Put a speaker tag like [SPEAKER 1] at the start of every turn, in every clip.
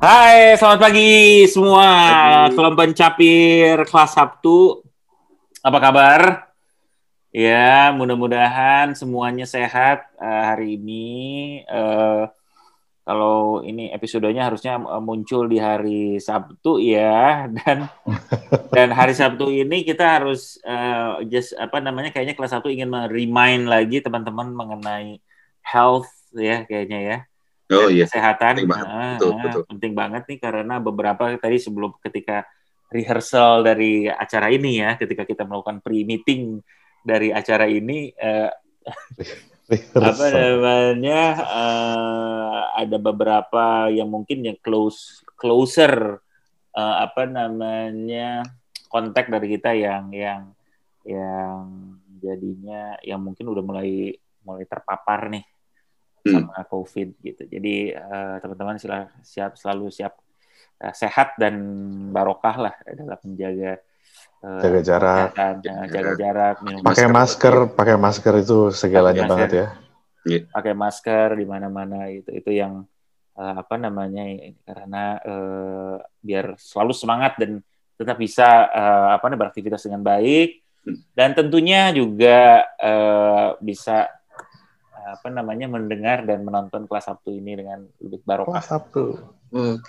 [SPEAKER 1] Hai, selamat pagi semua. Selamat pencapir kelas Sabtu. Apa kabar? Ya, mudah-mudahan semuanya sehat uh, hari ini. Uh, kalau ini episodenya harusnya muncul di hari Sabtu ya, dan dan hari Sabtu ini kita harus uh, just apa namanya kayaknya kelas Sabtu ingin remind lagi teman-teman mengenai health ya kayaknya ya
[SPEAKER 2] Oh iya.
[SPEAKER 1] Kesehatan
[SPEAKER 2] penting banget.
[SPEAKER 1] ah,
[SPEAKER 2] betul, betul.
[SPEAKER 1] penting banget nih karena beberapa tadi sebelum ketika rehearsal dari acara ini ya, ketika kita melakukan pre-meeting dari acara ini eh, apa namanya eh, ada beberapa yang mungkin yang close closer eh, apa namanya kontak dari kita yang yang yang jadinya yang mungkin udah mulai mulai terpapar nih
[SPEAKER 2] Hmm.
[SPEAKER 1] sama COVID gitu. Jadi eh, teman-teman sila siap selalu siap eh, sehat dan barokah lah dalam menjaga eh,
[SPEAKER 3] Jaga jarak.
[SPEAKER 1] kesehatan, eh, jaga jarak, minum
[SPEAKER 3] Pakai
[SPEAKER 2] Masker.
[SPEAKER 3] masker, pakai masker itu segalanya
[SPEAKER 1] Pakai
[SPEAKER 3] banget ya.
[SPEAKER 1] pakai masker di mana-mana itu itu yang eh, apa namanya ini karena eh, biar selalu semangat dan tetap bisa eh, apa namanya beraktivitas dengan baik
[SPEAKER 2] Hmm.
[SPEAKER 1] dan tentunya juga eh, bisa apa namanya mendengar dan menonton kelas Sabtu ini dengan lebih barokah.
[SPEAKER 3] Kelas Sabtu.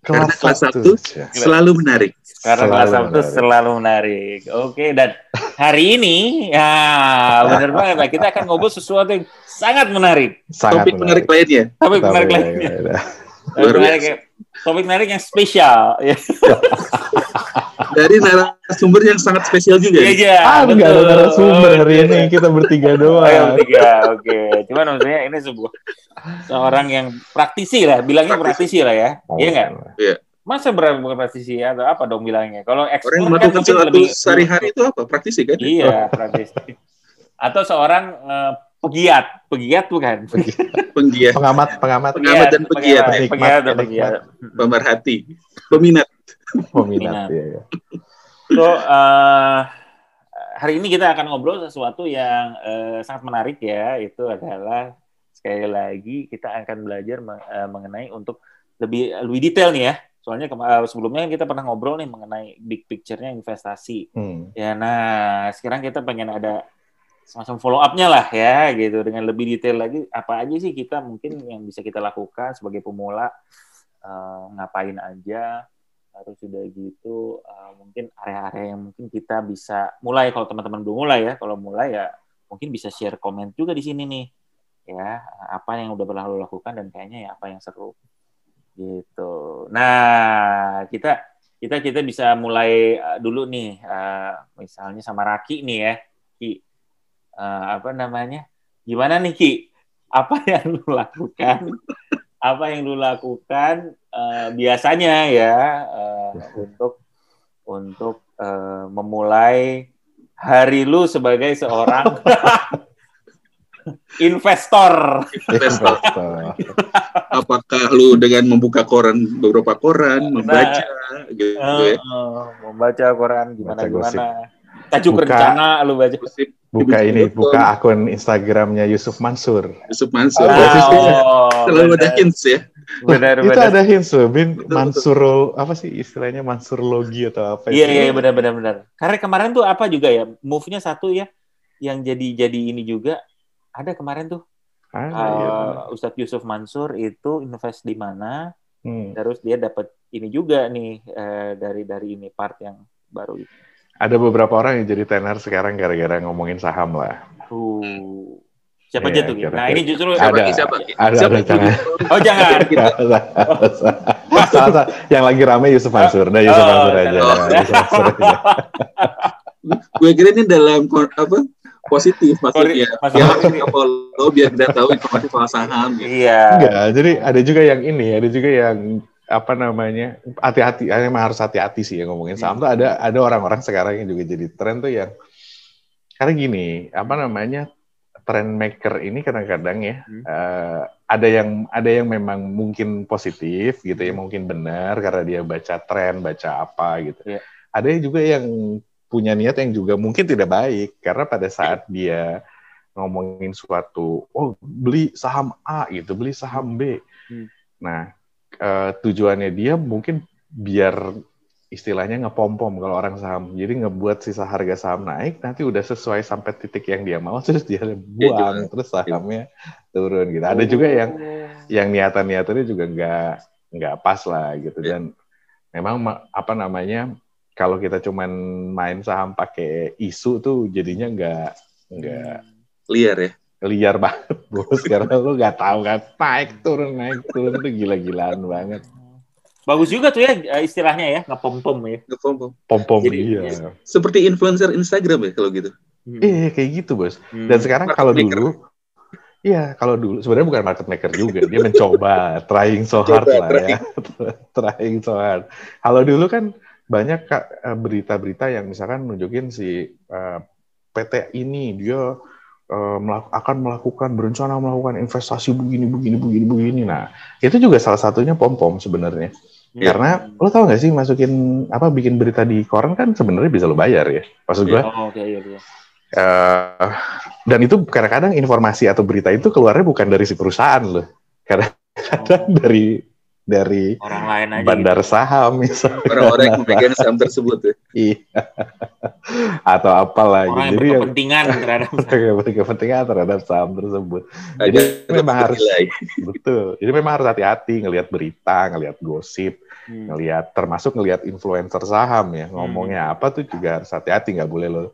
[SPEAKER 2] Oh, Karena kelas Sabtu
[SPEAKER 3] ya.
[SPEAKER 2] selalu menarik.
[SPEAKER 1] Karena
[SPEAKER 3] Selalu
[SPEAKER 1] kelas Sabtu
[SPEAKER 3] menarik.
[SPEAKER 1] selalu menarik. Oke, dan hari ini ya benar banget lah kita akan ngobrol sesuatu yang sangat menarik.
[SPEAKER 3] Sangat
[SPEAKER 2] Topik menarik lainnya.
[SPEAKER 1] Topik menarik lainnya. Topik
[SPEAKER 2] Luar
[SPEAKER 1] menarik, topik menarik yang spesial. Ya,
[SPEAKER 2] Dari narasumber yang sangat spesial juga.
[SPEAKER 1] iya,
[SPEAKER 2] ya.
[SPEAKER 1] iya,
[SPEAKER 3] Ah, nggak ada
[SPEAKER 1] betul.
[SPEAKER 3] narasumber hari ini kita bertiga
[SPEAKER 1] Oh, yang
[SPEAKER 3] doang.
[SPEAKER 1] tiga, oke. Cuman maksudnya ini sebuah seorang yang praktisi lah, bilangnya praktisi, lah ya. Iya nggak? Masa berapa bukan praktisi atau apa dong bilangnya? Kalau ekspor kan
[SPEAKER 2] melakukan sesuatu
[SPEAKER 1] lebih
[SPEAKER 2] sehari-hari itu apa? Praktisi kan?
[SPEAKER 1] Iya, praktisi. Atau seorang eh, pegiat, pegiat bukan?
[SPEAKER 2] Penggiat,
[SPEAKER 3] Pengamat, pengamat,
[SPEAKER 2] Pengamat dan pegiat,
[SPEAKER 3] ya.
[SPEAKER 1] pegiat dan
[SPEAKER 3] Penikmat,
[SPEAKER 1] pegiat.
[SPEAKER 2] pemerhati, peminat.
[SPEAKER 3] Peminat. Ya, ya.
[SPEAKER 1] So, eh, hari ini kita akan ngobrol sesuatu yang eh, sangat menarik ya. Itu adalah sekali lagi kita akan belajar eh, mengenai untuk lebih lebih detail nih ya. Soalnya sebelumnya kan kita pernah ngobrol nih mengenai big picture-nya investasi.
[SPEAKER 3] Hmm.
[SPEAKER 1] Ya, nah sekarang kita pengen ada semacam follow up-nya lah ya, gitu dengan lebih detail lagi. Apa aja sih kita mungkin yang bisa kita lakukan sebagai pemula, eh, ngapain aja, harus sudah gitu, eh, mungkin area-area yang mungkin kita bisa mulai. Kalau teman-teman belum mulai ya, kalau mulai ya mungkin bisa share komen juga di sini nih, ya apa yang udah pernah lo lakukan dan kayaknya ya apa yang seru, gitu. Nah kita kita kita bisa mulai uh, dulu nih uh, misalnya sama Raki nih ya Ki Uh, apa namanya gimana nih Ki apa yang lu lakukan apa yang lu lakukan uh, biasanya ya uh, untuk untuk uh, memulai hari lu sebagai seorang investor
[SPEAKER 2] Investor. Apakah lu dengan membuka koran beberapa koran, membaca gitu ya?
[SPEAKER 1] Uh, membaca koran gimana
[SPEAKER 3] Baca gosip.
[SPEAKER 1] Tajuk
[SPEAKER 3] Buka.
[SPEAKER 1] rencana lu baca
[SPEAKER 3] Buka ini, buka akun Instagramnya Yusuf Mansur.
[SPEAKER 2] Yusuf Mansur. Berarti
[SPEAKER 1] oh,
[SPEAKER 2] Selalu ada hints ya.
[SPEAKER 1] benar
[SPEAKER 3] Itu
[SPEAKER 1] benar
[SPEAKER 3] ada hints loh, Bin.
[SPEAKER 2] Betul,
[SPEAKER 3] Mansur, apa sih istilahnya Mansurlogi atau apa
[SPEAKER 1] Iya
[SPEAKER 3] itu?
[SPEAKER 1] iya benar benar benar. Karena kemarin tuh apa juga ya move-nya satu ya yang jadi jadi ini juga ada kemarin tuh
[SPEAKER 3] Ah, iya,
[SPEAKER 1] uh,
[SPEAKER 3] benar.
[SPEAKER 1] Ustadz Yusuf Mansur itu invest di mana
[SPEAKER 3] Hmm.
[SPEAKER 1] terus dia dapat ini juga nih eh, dari dari ini part yang baru itu.
[SPEAKER 3] Ada beberapa orang yang jadi tenar sekarang gara-gara ngomongin saham lah.
[SPEAKER 1] Uh. Siapa
[SPEAKER 3] Iya,
[SPEAKER 1] aja tuh?
[SPEAKER 3] Kira-kira.
[SPEAKER 1] Nah ini justru
[SPEAKER 2] Siapa
[SPEAKER 3] Ada.
[SPEAKER 2] Siapa?
[SPEAKER 3] Ada,
[SPEAKER 2] Siapa
[SPEAKER 3] ada, jangan.
[SPEAKER 1] oh jangan.
[SPEAKER 3] salah, salah. Yang lagi rame Yusuf Mansur. Nah, Yusuf
[SPEAKER 1] Oh,
[SPEAKER 3] Mansur aja.
[SPEAKER 1] salah.
[SPEAKER 3] Yusuf Mansur aja.
[SPEAKER 2] Gue kira ini dalam apa positif maksudnya. Ya, follow biar kita tahu informasi soal saham. Gitu.
[SPEAKER 1] Iya.
[SPEAKER 3] Enggak, jadi ada juga yang ini, ada juga yang apa namanya hati-hati, emang harus hati-hati sih yang ngomongin saham tuh ada ada orang-orang sekarang yang juga jadi tren tuh yang karena gini apa namanya trend maker ini kadang-kadang ya
[SPEAKER 1] Hmm.
[SPEAKER 3] eh, ada yang ada yang memang mungkin positif gitu ya mungkin benar karena dia baca tren baca apa gitu
[SPEAKER 1] Iya.
[SPEAKER 3] ada yang juga yang punya niat yang juga mungkin tidak baik karena pada saat dia ngomongin suatu oh beli saham A gitu beli saham B
[SPEAKER 1] Hmm.
[SPEAKER 3] nah uh, tujuannya dia mungkin biar istilahnya ngepom-pom kalau orang saham. Jadi ngebuat sisa harga saham naik, nanti udah sesuai sampai titik yang dia mau, terus dia buang, ya, terus sahamnya turun gitu. Ada juga yang yang niatan-niatannya juga nggak nggak pas lah gitu. Ya. Dan memang apa namanya kalau kita cuman main saham pakai isu tuh jadinya nggak nggak
[SPEAKER 2] liar ya
[SPEAKER 3] liar banget bos. Karena lu nggak tahu kan. Naik turun naik turun tuh gila-gilaan banget.
[SPEAKER 1] Bagus juga tuh ya eh, istilahnya ya ngepom pom ya.
[SPEAKER 2] Ngepom pom
[SPEAKER 3] pom pom iya.
[SPEAKER 2] seperti influencer Instagram ya kalau gitu?
[SPEAKER 3] Hmm. eh kayak gitu bos. Hmm. dan sekarang kalau dulu Iya, kalau dulu sebenarnya bukan market maker juga, dia mencoba trying so hard Coba, lah trying. ya, trying. So hard. Kalau dulu kan banyak eh, berita-berita yang misalkan nunjukin si uh, PT ini dia akan melakukan berencana melakukan investasi begini begini begini begini. Nah, itu juga salah satunya pom pom sebenarnya. Yeah. Karena lo tau gak sih masukin apa bikin berita di koran kan sebenarnya bisa lo bayar ya, maksud gue. Yeah. Oh, okay, yeah, yeah. Uh, dan itu kadang-kadang informasi atau berita itu keluarnya bukan dari si perusahaan loh. Kadang-kadang oh. dari dari
[SPEAKER 1] orang lain aja
[SPEAKER 3] bandar gitu. saham misalnya.
[SPEAKER 2] Orang-orang yang memegang saham tersebut ya.
[SPEAKER 3] iya. Atau apalah
[SPEAKER 1] orang gitu. Yang berkepentingan terhadap
[SPEAKER 3] saham. berkepentingan terhadap saham tersebut. Jadi Agar memang harus betul. Jadi memang harus hati-hati ngelihat berita, ngelihat gosip, hmm. ngelihat termasuk ngelihat influencer saham ya. Ngomongnya hmm. apa tuh juga harus hati-hati nggak boleh lo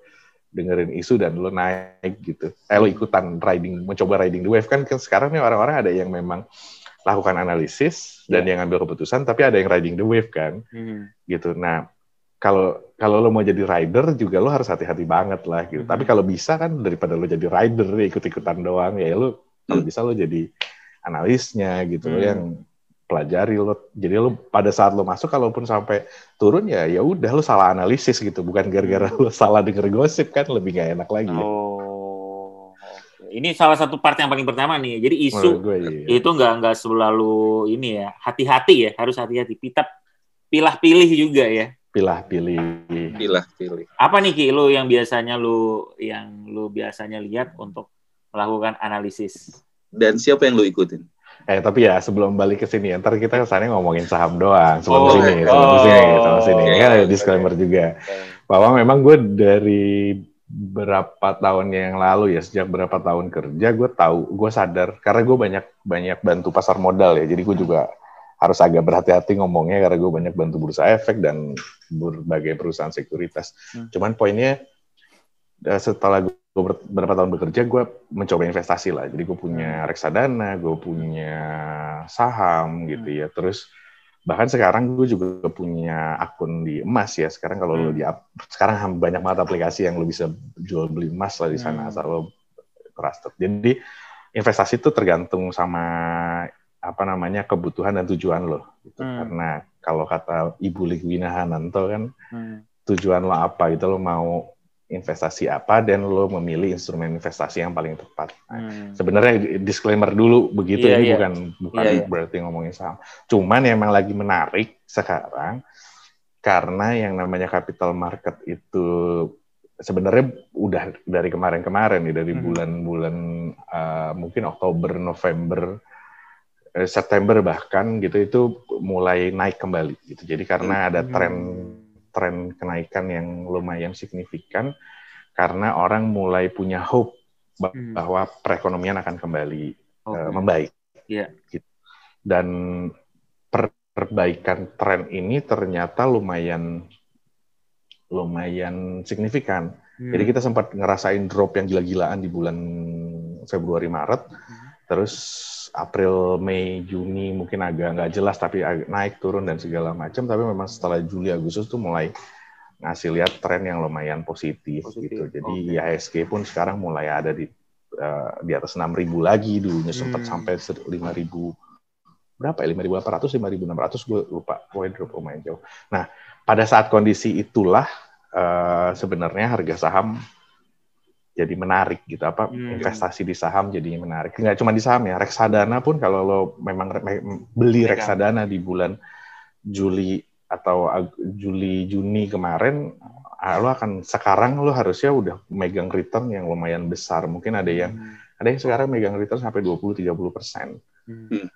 [SPEAKER 3] dengerin isu dan lo naik gitu. Eh lo ikutan riding, mencoba riding the wave kan, kan sekarang nih orang-orang ada yang memang lakukan analisis dan yeah. yang ngambil keputusan, tapi ada yang riding the wave kan, hmm. gitu. Nah kalau kalau lo mau jadi rider juga lo harus hati-hati banget lah gitu. Hmm. Tapi kalau bisa kan daripada lo jadi rider ikut-ikutan doang ya lo kalau hmm. bisa lo jadi analisnya gitu hmm. yang pelajari lo jadi lo pada saat lo masuk kalaupun sampai turun ya ya udah lo salah analisis gitu bukan gara-gara lo salah denger gosip kan lebih gak enak lagi
[SPEAKER 1] oh ini salah satu part yang paling pertama nih jadi isu gue, iya. itu nggak nggak selalu ini ya hati-hati ya harus hati-hati kita pilah-pilih juga ya
[SPEAKER 3] pilah-pilih
[SPEAKER 2] pilah-pilih
[SPEAKER 1] apa nih Ki lo yang biasanya lo yang lo biasanya lihat untuk melakukan analisis
[SPEAKER 2] dan siapa yang lo ikutin
[SPEAKER 3] Eh tapi ya sebelum balik ke sini, ntar kita kesannya ngomongin saham doang. Sebelum oh, sini, sebelum oh, sini, sebelum sini. Okay, kan ada disclaimer okay. juga. Bahwa memang gue dari berapa tahun yang lalu ya, sejak berapa tahun kerja, gue tahu, gue sadar karena gue banyak banyak bantu pasar modal ya. Jadi gue juga harus agak berhati-hati ngomongnya karena gue banyak bantu bursa efek dan berbagai perusahaan sekuritas. Hmm. Cuman poinnya eh, setelah gue beberapa tahun bekerja gue mencoba investasi lah jadi gue punya hmm. reksadana gue punya saham gitu hmm. ya terus bahkan sekarang gue juga punya akun di emas ya sekarang kalau hmm. lo di sekarang banyak banget aplikasi yang lo bisa jual beli emas lah di sana hmm. asal lo trusted jadi investasi itu tergantung sama apa namanya kebutuhan dan tujuan lo gitu. hmm. karena kalau kata Ibu Ligwina Hananto kan hmm. tujuan lo apa gitu lo mau investasi apa dan lo memilih instrumen investasi yang paling tepat. Nah, hmm. Sebenarnya disclaimer dulu begitu yeah, ini yeah. bukan bukan yeah, yeah. berarti ngomongin saham. Cuman emang lagi menarik sekarang karena yang namanya capital market itu sebenarnya udah dari kemarin-kemarin nih dari hmm. bulan-bulan hmm. uh, mungkin Oktober, November, eh, September bahkan gitu itu mulai naik kembali gitu. Jadi karena ada tren hmm tren kenaikan yang lumayan signifikan karena orang mulai punya hope hmm. bahwa perekonomian akan kembali okay. uh, membaik.
[SPEAKER 1] Yeah.
[SPEAKER 3] Gitu. Dan perbaikan tren ini ternyata lumayan lumayan signifikan. Hmm. Jadi kita sempat ngerasain drop yang gila-gilaan di bulan Februari Maret. Hmm. Terus April, Mei, Juni mungkin agak nggak jelas tapi naik turun dan segala macam. Tapi memang setelah Juli Agustus tuh mulai ngasih lihat tren yang lumayan positif, positif. gitu. Jadi okay. IHSG pun sekarang mulai ada di uh, di atas 6.000 lagi dulunya hmm. sempat sampai 5.000 berapa ya 5.800 5.600 gue lupa pokoknya drop lumayan jauh. Nah pada saat kondisi itulah uh, sebenarnya harga saham jadi menarik gitu apa hmm. investasi di saham jadi menarik nggak cuma di saham ya reksadana pun kalau lo memang beli reksadana di bulan Juli atau Juli Juni kemarin ah, lo akan sekarang lo harusnya udah megang return yang lumayan besar mungkin ada yang hmm. ada yang sekarang megang return sampai 20 30 persen hmm.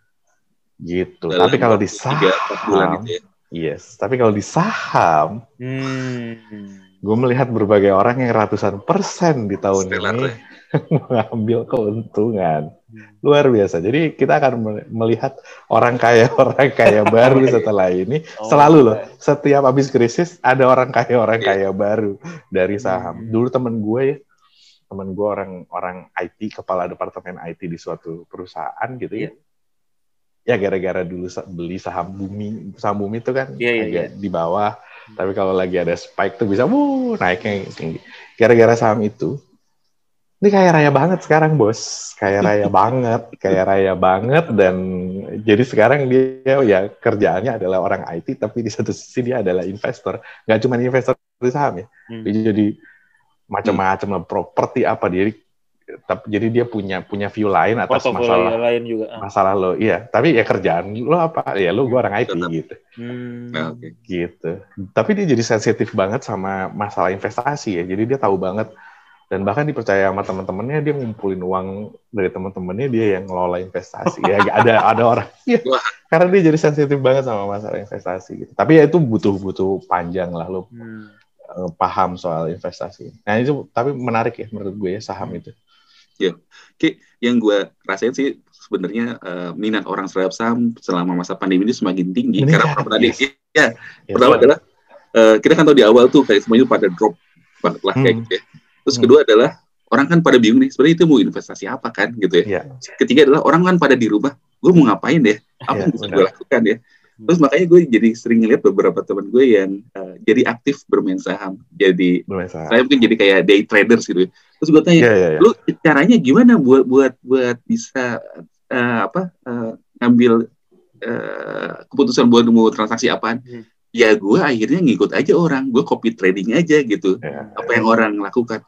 [SPEAKER 3] Gitu.
[SPEAKER 2] Dalam
[SPEAKER 3] Tapi kalau di
[SPEAKER 2] bulan
[SPEAKER 3] saham,
[SPEAKER 2] itu ya.
[SPEAKER 3] yes. Tapi kalau di saham,
[SPEAKER 1] Hmm.
[SPEAKER 3] Gue melihat berbagai orang yang ratusan persen di tahun
[SPEAKER 2] Stellar,
[SPEAKER 3] ini
[SPEAKER 2] ya.
[SPEAKER 3] mengambil keuntungan luar biasa. Jadi kita akan me- melihat orang kaya orang kaya baru setelah ini
[SPEAKER 1] Oh,
[SPEAKER 3] selalu loh. Setiap habis krisis ada orang kaya orang
[SPEAKER 2] Iya.
[SPEAKER 3] kaya baru dari saham.
[SPEAKER 1] Hmm.
[SPEAKER 3] Dulu temen gue ya, temen gue orang orang IT kepala departemen IT di suatu perusahaan gitu ya.
[SPEAKER 1] Iya.
[SPEAKER 3] Ya gara-gara dulu beli saham bumi, saham bumi itu kan
[SPEAKER 1] Iya, iya,
[SPEAKER 3] agak
[SPEAKER 1] iya.
[SPEAKER 3] di bawah. Tapi kalau lagi ada spike tuh bisa wuh naiknya tinggi. Gara-gara saham itu ini kaya raya banget sekarang bos, kaya raya banget, kaya raya banget dan jadi sekarang dia ya kerjaannya adalah orang IT tapi di satu sisi dia adalah investor, nggak cuma investor di saham ya,
[SPEAKER 1] Hmm.
[SPEAKER 3] jadi macam-macam lah properti apa dia, tapi jadi dia punya punya view lain atas
[SPEAKER 1] Portofolio
[SPEAKER 3] masalah
[SPEAKER 1] lain juga. Ah.
[SPEAKER 3] masalah lo, iya, tapi ya kerjaan lo apa, ya lo gue orang IT
[SPEAKER 2] Tetap.
[SPEAKER 3] gitu
[SPEAKER 1] Hmm.
[SPEAKER 2] Nah, oke.
[SPEAKER 3] gitu. Tapi dia jadi sensitif banget sama masalah investasi ya. Jadi dia tahu banget dan bahkan dipercaya sama teman-temannya dia ngumpulin uang dari teman-temannya dia yang ngelola investasi. ya ada ada orang ya, karena dia jadi sensitif banget sama masalah investasi gitu. Tapi ya itu butuh-butuh panjang lah lo
[SPEAKER 1] Hmm.
[SPEAKER 3] eh, paham soal investasi. Nah itu tapi menarik ya menurut gue ya saham itu.
[SPEAKER 2] Yang gue rasain sih sebenarnya eh, minat orang terhadap saham selama masa pandemi ini semakin tinggi.
[SPEAKER 3] Meningkat,
[SPEAKER 2] Karena pertama tadi,
[SPEAKER 3] yes.
[SPEAKER 2] ya,
[SPEAKER 3] Ya,
[SPEAKER 2] pertama adalah eh, kita kan tahu di awal tuh kayak semuanya pada drop banget lah kayak
[SPEAKER 3] Hmm.
[SPEAKER 2] gitu ya. Terus
[SPEAKER 3] Hmm.
[SPEAKER 2] kedua adalah orang kan pada bingung nih sebenarnya itu mau investasi apa kan gitu ya.
[SPEAKER 3] Iya.
[SPEAKER 2] Ketiga adalah orang kan pada di rumah, gue mau ngapain deh? Apa
[SPEAKER 3] Iya,
[SPEAKER 2] yang bisa gue lakukan ya? Terus makanya gue jadi sering ngeliat beberapa teman gue yang eh, jadi aktif bermain saham, jadi
[SPEAKER 3] Bermasalah.
[SPEAKER 2] saya mungkin jadi kayak day traders gitu. ya. Terus gue tanya,
[SPEAKER 3] Iya, iya, iya.
[SPEAKER 2] lu caranya gimana buat buat buat bisa eh, apa eh, ngambil eh, keputusan buat mau transaksi apaan?
[SPEAKER 1] Hmm.
[SPEAKER 2] Ya gue akhirnya ngikut aja orang, gue copy trading aja gitu.
[SPEAKER 3] Iya.
[SPEAKER 2] Apa yang orang lakukan,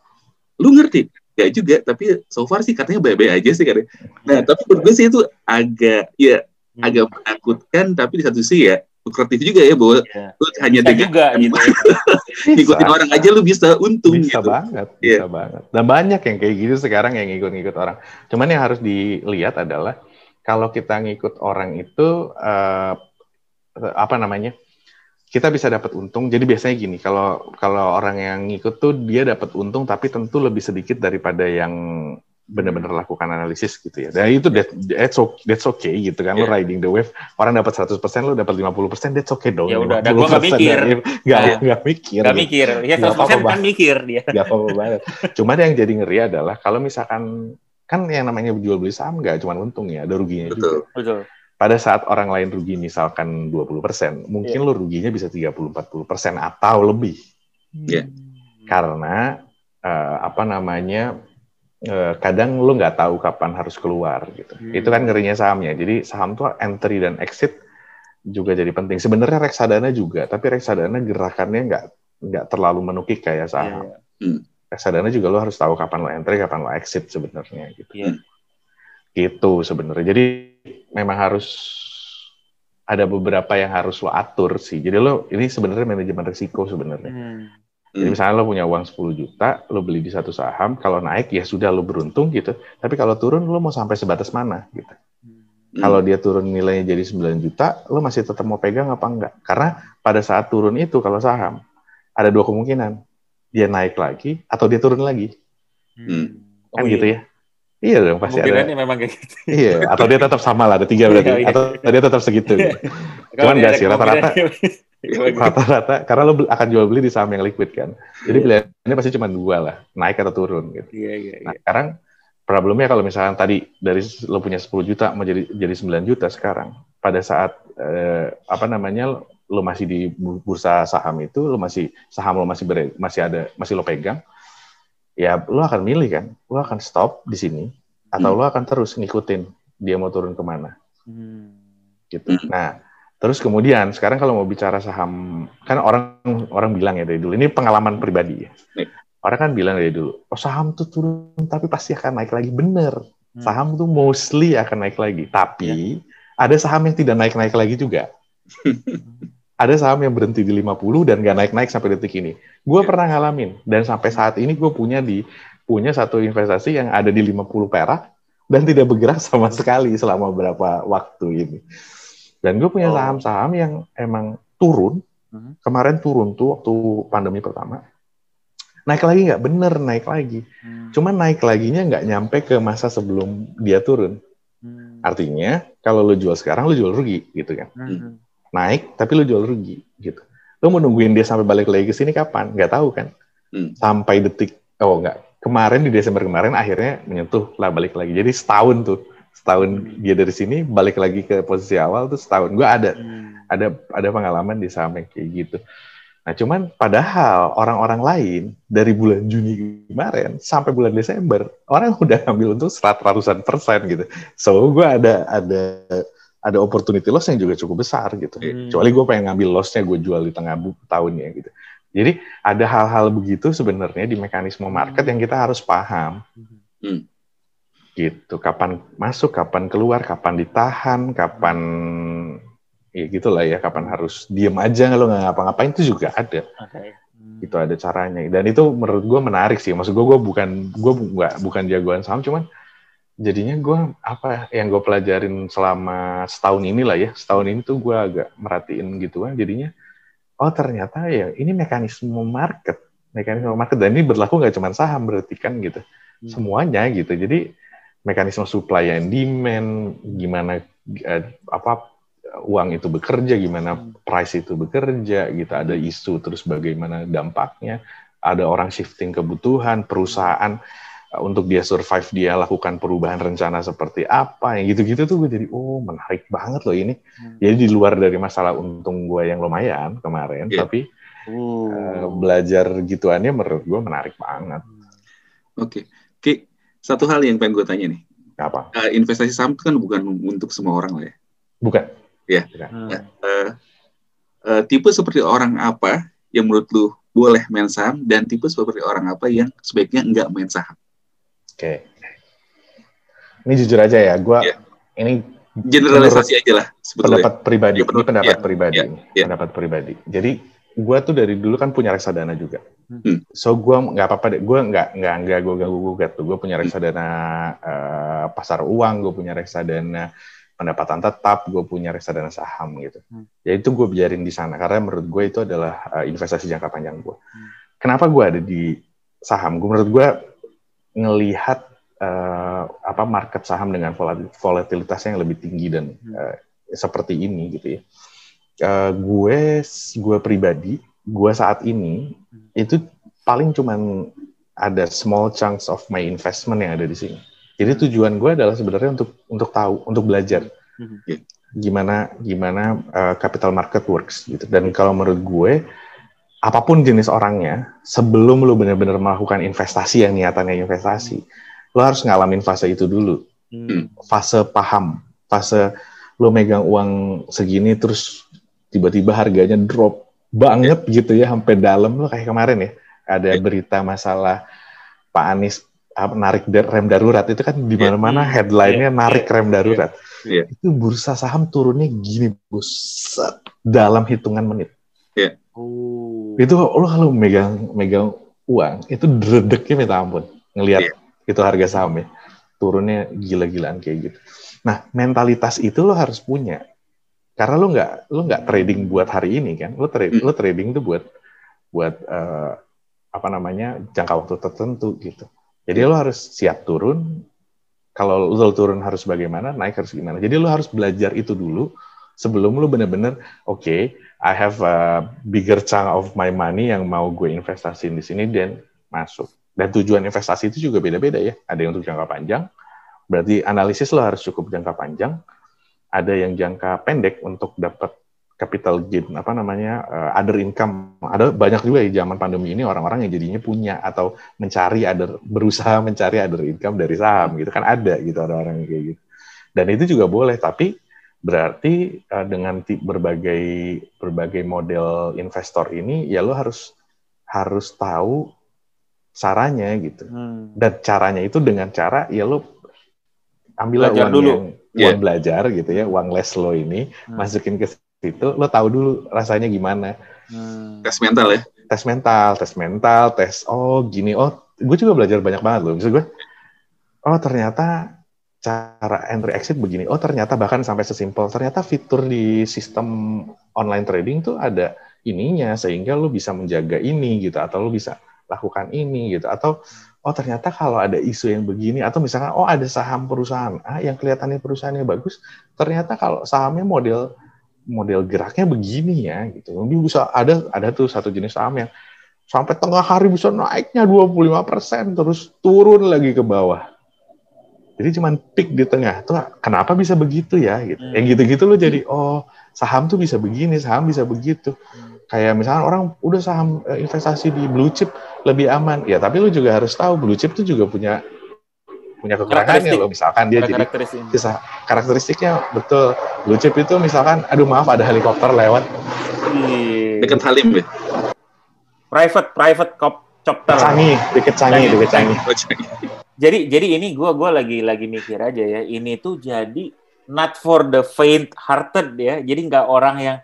[SPEAKER 2] lu ngerti? Gak juga, tapi so far sih katanya baik-baik aja sih katanya. Nah, tapi menurut gue sih itu agak ya
[SPEAKER 1] Hmm.
[SPEAKER 2] agak menakutkan, tapi di satu sisi ya lukratif juga ya bahwa
[SPEAKER 1] Iya.
[SPEAKER 2] lu hanya dengan
[SPEAKER 1] juga gitu.
[SPEAKER 2] ngikutin
[SPEAKER 3] Bisa.
[SPEAKER 2] orang aja lu bisa untung
[SPEAKER 3] bisa
[SPEAKER 2] gitu.
[SPEAKER 3] banget,
[SPEAKER 2] Iya.
[SPEAKER 3] bisa banget. Dan banyak yang kayak gitu sekarang yang ngikut-ngikut orang. Cuman yang harus dilihat adalah kalau kita ngikut orang itu eh, apa namanya? Kita bisa dapat untung. Jadi biasanya gini, kalau kalau orang yang ngikut tuh dia dapat untung tapi tentu lebih sedikit daripada yang benar-benar lakukan analisis gitu ya. Dan itu that, that's, okay, that's okay gitu kan. Lo
[SPEAKER 2] Iya.
[SPEAKER 3] riding the wave, orang dapat 100%, lo dapat 50%, that's okay dong.
[SPEAKER 1] Ya udah, dan gua nggak
[SPEAKER 3] 50%
[SPEAKER 1] mikir.
[SPEAKER 3] dari- Nggak,
[SPEAKER 1] Nah.
[SPEAKER 3] nggak mikir.
[SPEAKER 1] Gak
[SPEAKER 3] gitu.
[SPEAKER 1] mikir. Ya
[SPEAKER 3] Nggak
[SPEAKER 1] 100%
[SPEAKER 3] apa-apa,
[SPEAKER 1] kan mikir dia.
[SPEAKER 3] Gak apa-apa banget. Cuman yang jadi ngeri adalah kalau misalkan kan yang namanya jual beli saham nggak cuma untung ya, ada ruginya
[SPEAKER 2] Betul.
[SPEAKER 3] juga.
[SPEAKER 1] Betul.
[SPEAKER 3] Pada saat orang lain rugi misalkan 20%, mungkin
[SPEAKER 1] Iya.
[SPEAKER 3] lo ruginya bisa 30-40% atau lebih.
[SPEAKER 2] Iya.
[SPEAKER 3] Karena eh, apa namanya kadang lo nggak tahu kapan harus keluar gitu.
[SPEAKER 1] Hmm.
[SPEAKER 3] Itu kan ngerinya sahamnya. Jadi saham tuh entry dan exit juga jadi penting. Sebenarnya reksadana juga, tapi reksadana gerakannya nggak nggak terlalu menukik kayak saham.
[SPEAKER 2] Hmm.
[SPEAKER 3] reksadana juga lo harus tahu kapan lo entry, kapan lo exit sebenarnya gitu.
[SPEAKER 1] Iya.
[SPEAKER 3] Gitu sebenarnya. Jadi memang harus ada beberapa yang harus lo atur sih. Jadi lo ini sebenarnya manajemen risiko sebenarnya.
[SPEAKER 1] Hmm.
[SPEAKER 3] Jadi
[SPEAKER 2] Hmm.
[SPEAKER 3] misalnya lo punya uang 10 juta, lo beli di satu saham, kalau naik ya sudah lo beruntung gitu. Tapi kalau turun lo mau sampai sebatas mana gitu.
[SPEAKER 2] Hmm.
[SPEAKER 3] Kalau dia turun nilainya jadi 9 juta, lo masih tetap mau pegang apa enggak? Karena pada saat turun itu kalau saham ada dua kemungkinan. Dia naik lagi atau dia turun lagi.
[SPEAKER 2] Hmm.
[SPEAKER 3] Kan gitu ya. Iya dong pasti ada.
[SPEAKER 1] Memang kayak gitu.
[SPEAKER 3] Iya, atau dia tetap sama lah, ada tiga berarti.
[SPEAKER 1] Iya, iya.
[SPEAKER 3] Atau dia tetap segitu. gitu.
[SPEAKER 1] Kalau dia
[SPEAKER 3] nggak
[SPEAKER 1] ada
[SPEAKER 3] sih, rata-rata-
[SPEAKER 1] Iya,
[SPEAKER 3] Rata-rata, karena lo akan jual beli di saham yang liquid kan. Jadi
[SPEAKER 1] Iya.
[SPEAKER 3] pilihannya pasti cuma dua lah, naik atau turun gitu.
[SPEAKER 1] Iya, iya,
[SPEAKER 3] Nah
[SPEAKER 1] iya.
[SPEAKER 3] sekarang problemnya kalau misalnya tadi dari lo punya 10 juta mau jadi jadi 9 juta sekarang, pada saat eh, apa namanya lo masih di bu- bursa saham itu, lo masih saham lo masih ber- masih ada masih lo pegang, ya lo akan milih kan, lo akan stop di sini atau
[SPEAKER 2] Hmm.
[SPEAKER 3] lo akan terus ngikutin dia mau turun ke mana
[SPEAKER 1] Hmm.
[SPEAKER 3] gitu. Nah, terus kemudian sekarang kalau mau bicara saham, kan orang orang bilang ya dari dulu ini pengalaman pribadi ya.
[SPEAKER 2] Nih.
[SPEAKER 3] Orang kan bilang dari dulu, oh saham tuh turun tapi pasti akan naik lagi. Bener,
[SPEAKER 1] Hmm.
[SPEAKER 3] saham tuh mostly akan naik lagi. Tapi ada saham yang tidak naik-naik lagi juga. ada saham yang berhenti di 50 dan gak naik-naik sampai detik ini. Gue
[SPEAKER 2] Ya.
[SPEAKER 3] pernah ngalamin dan sampai saat ini gue punya di punya satu investasi yang ada di 50 perak dan tidak bergerak sama sekali selama beberapa waktu ini. Dan gue punya
[SPEAKER 1] Oh.
[SPEAKER 3] saham-saham yang emang turun.
[SPEAKER 1] Mhm.
[SPEAKER 3] Kemarin turun tuh waktu pandemi pertama. Naik lagi nggak bener naik lagi.
[SPEAKER 1] Hmm.
[SPEAKER 3] Cuman naik laginya nggak nyampe ke masa sebelum dia turun.
[SPEAKER 1] Hmm.
[SPEAKER 3] Artinya kalau lo jual sekarang lo jual rugi gitu kan.
[SPEAKER 1] Hmm.
[SPEAKER 3] Naik tapi lo jual rugi gitu. Lo mau nungguin dia sampai balik lagi ke sini kapan? Nggak tahu kan.
[SPEAKER 2] Hmm.
[SPEAKER 3] Sampai detik oh nggak kemarin di Desember kemarin akhirnya menyentuh lah balik lagi. Jadi setahun tuh setahun dia dari sini balik lagi ke posisi awal tuh setahun. Gue ada
[SPEAKER 1] Hmm.
[SPEAKER 3] ada ada pengalaman di saham yang kayak gitu. Nah, cuman padahal orang-orang lain dari bulan Juni kemarin sampai bulan Desember orang udah ngambil untung serat ratusan persen gitu. So gue ada ada ada opportunity loss yang juga cukup besar gitu.
[SPEAKER 1] Hmm.
[SPEAKER 3] Kecuali gue pengen ngambil lossnya gue jual di tengah tahunnya gitu. Jadi ada hal-hal begitu sebenarnya di mekanisme market yang kita harus paham.
[SPEAKER 2] Hmm.
[SPEAKER 3] Gitu. Kapan masuk, kapan keluar, kapan ditahan, kapan ya gitulah ya, kapan harus diem aja lo nggak ngapa-ngapain itu juga ada.
[SPEAKER 1] Oke. Hmm.
[SPEAKER 3] Itu ada caranya. Dan itu menurut gue menarik sih. Maksud gue gue bukan gue nggak bukan jagoan saham, cuman jadinya gue apa yang gue pelajarin selama setahun ini lah ya setahun ini tuh gue agak merhatiin gitu kan jadinya oh ternyata ya ini mekanisme market mekanisme market dan ini berlaku nggak cuma saham berarti kan gitu
[SPEAKER 1] Hmm.
[SPEAKER 3] semuanya gitu jadi mekanisme supply and demand gimana eh, apa uang itu bekerja gimana
[SPEAKER 1] Hmm.
[SPEAKER 3] price itu bekerja gitu ada isu terus bagaimana dampaknya ada orang shifting kebutuhan perusahaan uh, untuk dia survive dia lakukan perubahan rencana seperti apa yang gitu-gitu tuh gue jadi oh menarik banget loh ini
[SPEAKER 1] Hmm.
[SPEAKER 3] jadi di luar dari masalah untung gue yang lumayan kemarin
[SPEAKER 2] Iya.
[SPEAKER 3] tapi
[SPEAKER 1] Uh.
[SPEAKER 3] uh, belajar gituannya menurut gue menarik banget
[SPEAKER 2] Oke. Oke, satu hal yang pengen gue tanya nih.
[SPEAKER 3] apa
[SPEAKER 2] Eh, investasi saham itu kan bukan untuk semua orang lah ya.
[SPEAKER 3] bukan
[SPEAKER 1] Hmm.
[SPEAKER 2] Eh, eh, tipe seperti orang apa yang menurut lu boleh main saham dan tipe seperti orang apa yang sebaiknya enggak main saham?
[SPEAKER 3] oke ini jujur aja ya gue
[SPEAKER 2] Iya.
[SPEAKER 3] ini
[SPEAKER 2] Generalisasi aja lah sebetulnya.
[SPEAKER 3] pendapat pribadi
[SPEAKER 2] Iya,
[SPEAKER 3] ini pendapat
[SPEAKER 2] Iya,
[SPEAKER 3] pribadi ini.
[SPEAKER 2] iya.
[SPEAKER 3] pendapat pribadi jadi gue tuh dari dulu kan punya reksadana juga
[SPEAKER 2] Hmm.
[SPEAKER 3] so gue nggak apa-apa deh gue nggak nggak nggak gue ganggu gugat tuh gue
[SPEAKER 2] Hmm.
[SPEAKER 3] punya reksadana eh, pasar uang gue punya reksadana pendapatan tetap gue punya reksadana saham gitu
[SPEAKER 1] Hmm.
[SPEAKER 3] ya itu gue biarin di sana karena menurut gue itu adalah eh, investasi jangka panjang gue
[SPEAKER 1] Hmm.
[SPEAKER 3] kenapa gue ada di saham gue menurut gue ngelihat eh, apa market saham dengan volatil- volatilitasnya yang lebih tinggi dan
[SPEAKER 1] Hmm.
[SPEAKER 3] seperti ini gitu ya. Eh, gue gue pribadi, gue saat ini
[SPEAKER 1] Hmm.
[SPEAKER 3] itu paling cuman ada small chunks of my investment yang ada di sini. Jadi tujuan gue adalah sebenarnya untuk untuk tahu, untuk belajar
[SPEAKER 1] Hmm.
[SPEAKER 3] gimana gimana eh, capital market works gitu. Dan kalau menurut gue apa pun jenis orangnya, sebelum lu benar-benar melakukan investasi yang niatannya investasi, lo harus ngalamin fase itu dulu
[SPEAKER 1] Hmm.
[SPEAKER 3] fase paham, fase lo megang uang segini terus tiba-tiba harganya drop banget gitu ya sampai dalam lo kayak kemarin ya ada
[SPEAKER 2] Iya.
[SPEAKER 3] berita masalah Pak Anies apa, narik rem darurat itu kan di mana-mana
[SPEAKER 1] Hmm.
[SPEAKER 3] headline-nya
[SPEAKER 1] Iya.
[SPEAKER 3] narik rem darurat.
[SPEAKER 2] Iya.
[SPEAKER 3] Itu bursa saham turunnya gini bos set, dalam hitungan menit.
[SPEAKER 1] Oh.
[SPEAKER 3] Itu lo kalau megang megang uang itu dredeknya minta ampun ngelihat
[SPEAKER 2] Iya.
[SPEAKER 3] itu harga saham ya turunnya gila-gilaan kayak gitu. Nah mentalitas itu lo harus punya karena lo nggak lo nggak trading buat hari ini kan lo trade
[SPEAKER 2] Hmm.
[SPEAKER 3] lo trading tuh buat buat eh, apa namanya jangka waktu tertentu gitu. Jadi lo harus siap turun. Kalau lo turun harus bagaimana, naik harus gimana. Jadi lo harus belajar itu dulu sebelum lo bener-bener oke, I have a bigger chunk of my money yang mau gue investasiin di sini dan masuk. Dan tujuan investasi itu juga beda-beda ya. Ada yang untuk jangka panjang, berarti analisis lo harus cukup jangka panjang. Ada yang jangka pendek untuk dapat capital gain, apa namanya, uh, other income. Ada banyak juga di zaman pandemi ini orang-orang yang jadinya punya atau mencari other, berusaha mencari other income dari saham gitu kan ada gitu ada orang yang kayak gitu. Dan itu juga boleh, tapi berarti uh, dengan berbagai berbagai model investor ini ya lo harus harus tahu caranya gitu
[SPEAKER 1] Hmm.
[SPEAKER 3] dan caranya itu dengan cara ya lo uang
[SPEAKER 1] dulu.
[SPEAKER 3] yang
[SPEAKER 2] Iya.
[SPEAKER 3] uang belajar gitu ya uang les lo ini
[SPEAKER 1] Hmm.
[SPEAKER 3] masukin ke situ lo tahu dulu rasanya gimana
[SPEAKER 1] Hmm.
[SPEAKER 2] Tes mental ya.
[SPEAKER 3] tes mental tes mental tes oh gini oh gue juga belajar banyak banget loh maksud gue oh ternyata cara entry exit begini. Oh ternyata bahkan sampai sesimpel ternyata fitur di sistem online trading tuh ada ininya sehingga lu bisa menjaga ini gitu atau lu bisa lakukan ini gitu atau oh ternyata kalau ada isu yang begini atau misalkan oh ada saham perusahaan A yang kelihatannya perusahaannya bagus ternyata kalau sahamnya model model geraknya begini ya gitu. Nanti bisa ada ada tuh satu jenis saham yang sampai tengah hari bisa naiknya 25% terus turun lagi ke bawah. Jadi cuman peak di tengah. Tuh kenapa bisa begitu ya gitu. Hmm. Yang gitu-gitu lo jadi oh saham tuh bisa begini, saham bisa begitu. Hmm. Kayak misalnya orang udah saham eh, investasi di blue chip lebih aman. Ya, tapi lo juga harus tahu blue chip tuh juga punya punya kekurangannya loh. Misalkan dia jadi karakteristiknya betul. Blue chip itu misalkan, aduh maaf ada helikopter lewat.
[SPEAKER 2] Dekat Halim ya?
[SPEAKER 1] Private, private cop chopter.
[SPEAKER 3] Canggih, deket canggih, deket canggih.
[SPEAKER 1] Jadi, jadi ini gue gua lagi lagi mikir aja ya. Ini tuh jadi not for the faint hearted ya. Jadi nggak orang yang